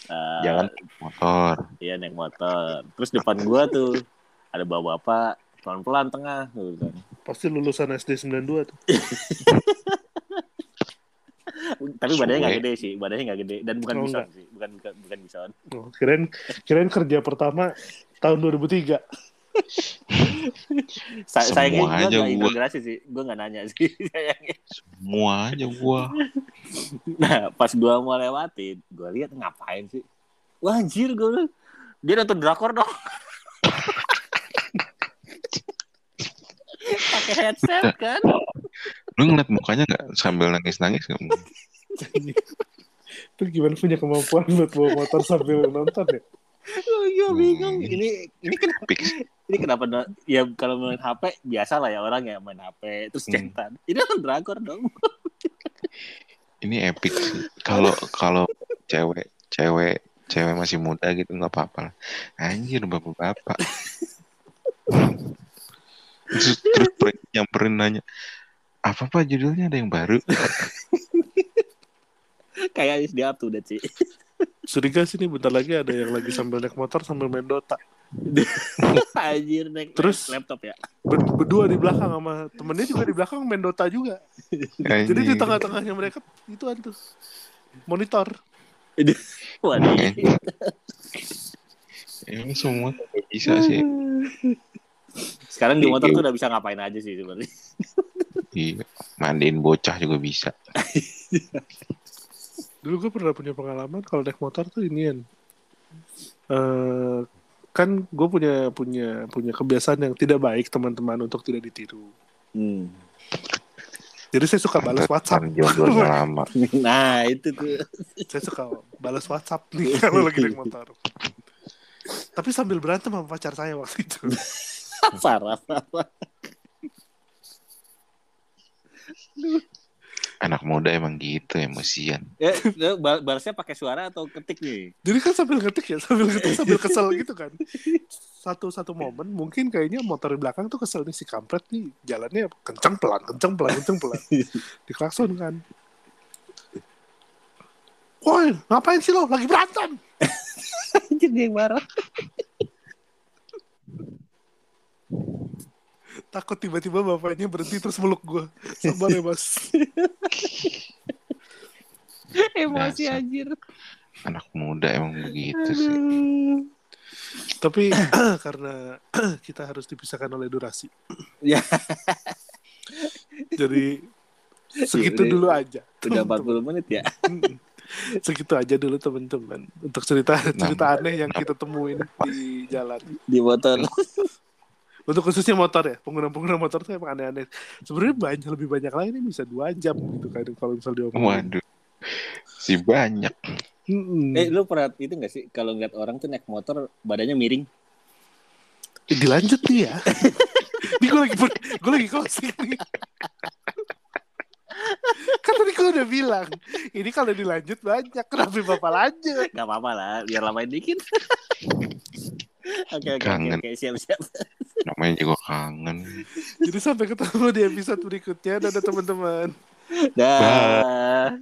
Eh, jalan motor Iya naik motor. Terus depan gue tuh ada bapak-bapak pelan-pelan tengah gitu. Pasti lulusan SD 92 tuh. Tapi badannya nggak gede sih, badannya nggak gede dan bukan Oh, bison enggak. sih, bukan bukan bukan bison. Oh, kirain, kirain kerja pertama tahun 2003. Sa Semua sayangnya gue aja nggak gua. integrasi sih, gue nggak nanya sih sayangnya. semua aja gua Nah pas gue mau lewatin, gue lihat ngapain sih? Wah anjir gue bilang, dia nonton drakor dong. Pakai headset kan? lu ngeliat mukanya nggak sambil nangis nangis nggak Itu gimana punya kemampuan buat bawa motor sambil nonton ya? Oh, gue bingung. Hmm. Ini ini kenapa? Ini kenapa? Ya kalau main HP biasa lah ya orang ya main HP terus Hmm. cetan. Ini nonton drakor dong. ini epic sih kalau kalau cewek cewek cewek masih muda gitu nggak apa-apa anjir bapak-bapak terus, terus per- nyamperin nanya apa apa judulnya ada yang baru Kayak di up date sih. Suriga sih nih bentar lagi ada yang lagi sambil naik motor sambil main Dota. Anjir naik Terus? laptop ya. Ber- berdua di belakang sama temennya juga di belakang main Dota juga. Jadi di tengah-tengahnya mereka itu tuh monitor. Waduh. Emang semua bisa sih Sekarang di motor tuh udah bisa ngapain aja sih sebenarnya. iya mandiin bocah juga bisa Dulu gue pernah punya pengalaman kalau naik motor tuh inian. eh kan gue punya punya punya kebiasaan yang tidak baik teman-teman untuk tidak ditiru. Hmm. Jadi saya suka balas WhatsApp. Lama Nah itu tuh. saya suka balas WhatsApp nih kalau lagi naik motor. Tapi sambil berantem sama pacar saya waktu itu. parah parah. Anak muda emang gitu emosian Ya, ya, bal- balasnya pakai suara atau ketik nih? Jadi kan sambil ngetik ya, sambil ngetik sambil kesel gitu kan. Satu satu momen mungkin kayaknya motor di belakang tuh kesel nih si kampret nih jalannya kenceng pelan, kenceng pelan, kenceng pelan. Diklakson kan. Woi, ngapain sih lo? Lagi berantem. Anjir dia yang marah. Takut tiba-tiba bapaknya berhenti terus meluk gue. Sabar ya mas. Emosi Dasar. anjir. anak muda emang begitu sih. Tapi karena kita harus dipisahkan oleh durasi. Ya. Jadi segitu Yaudah. dulu aja. Udah teman-teman. 40 menit ya. Segitu aja dulu teman-teman untuk cerita cerita aneh yang kita temuin di jalan. Di motor. Untuk khususnya motor ya, pengguna-pengguna motor tuh emang aneh-aneh. Sebenarnya banyak lebih banyak lagi nih bisa dua jam gitu kan kalau misal diomongin. waduh si banyak Mm-mm. Eh lu pernah itu gak sih kalau ngeliat orang tuh naik motor badannya miring? Eh, dilanjut nih ya. Ini gue gue lagi gue lagi closing nih. kan tadi gue udah bilang ini kalau dilanjut banyak kenapa bapak lanjut Gak apa-apa lah, biar lamain dikit. Oke oke oke Kangen. oke siap siap. Namanya juga kangen. jadi sampai ketemu di episode berikutnya dadah teman-teman Dah.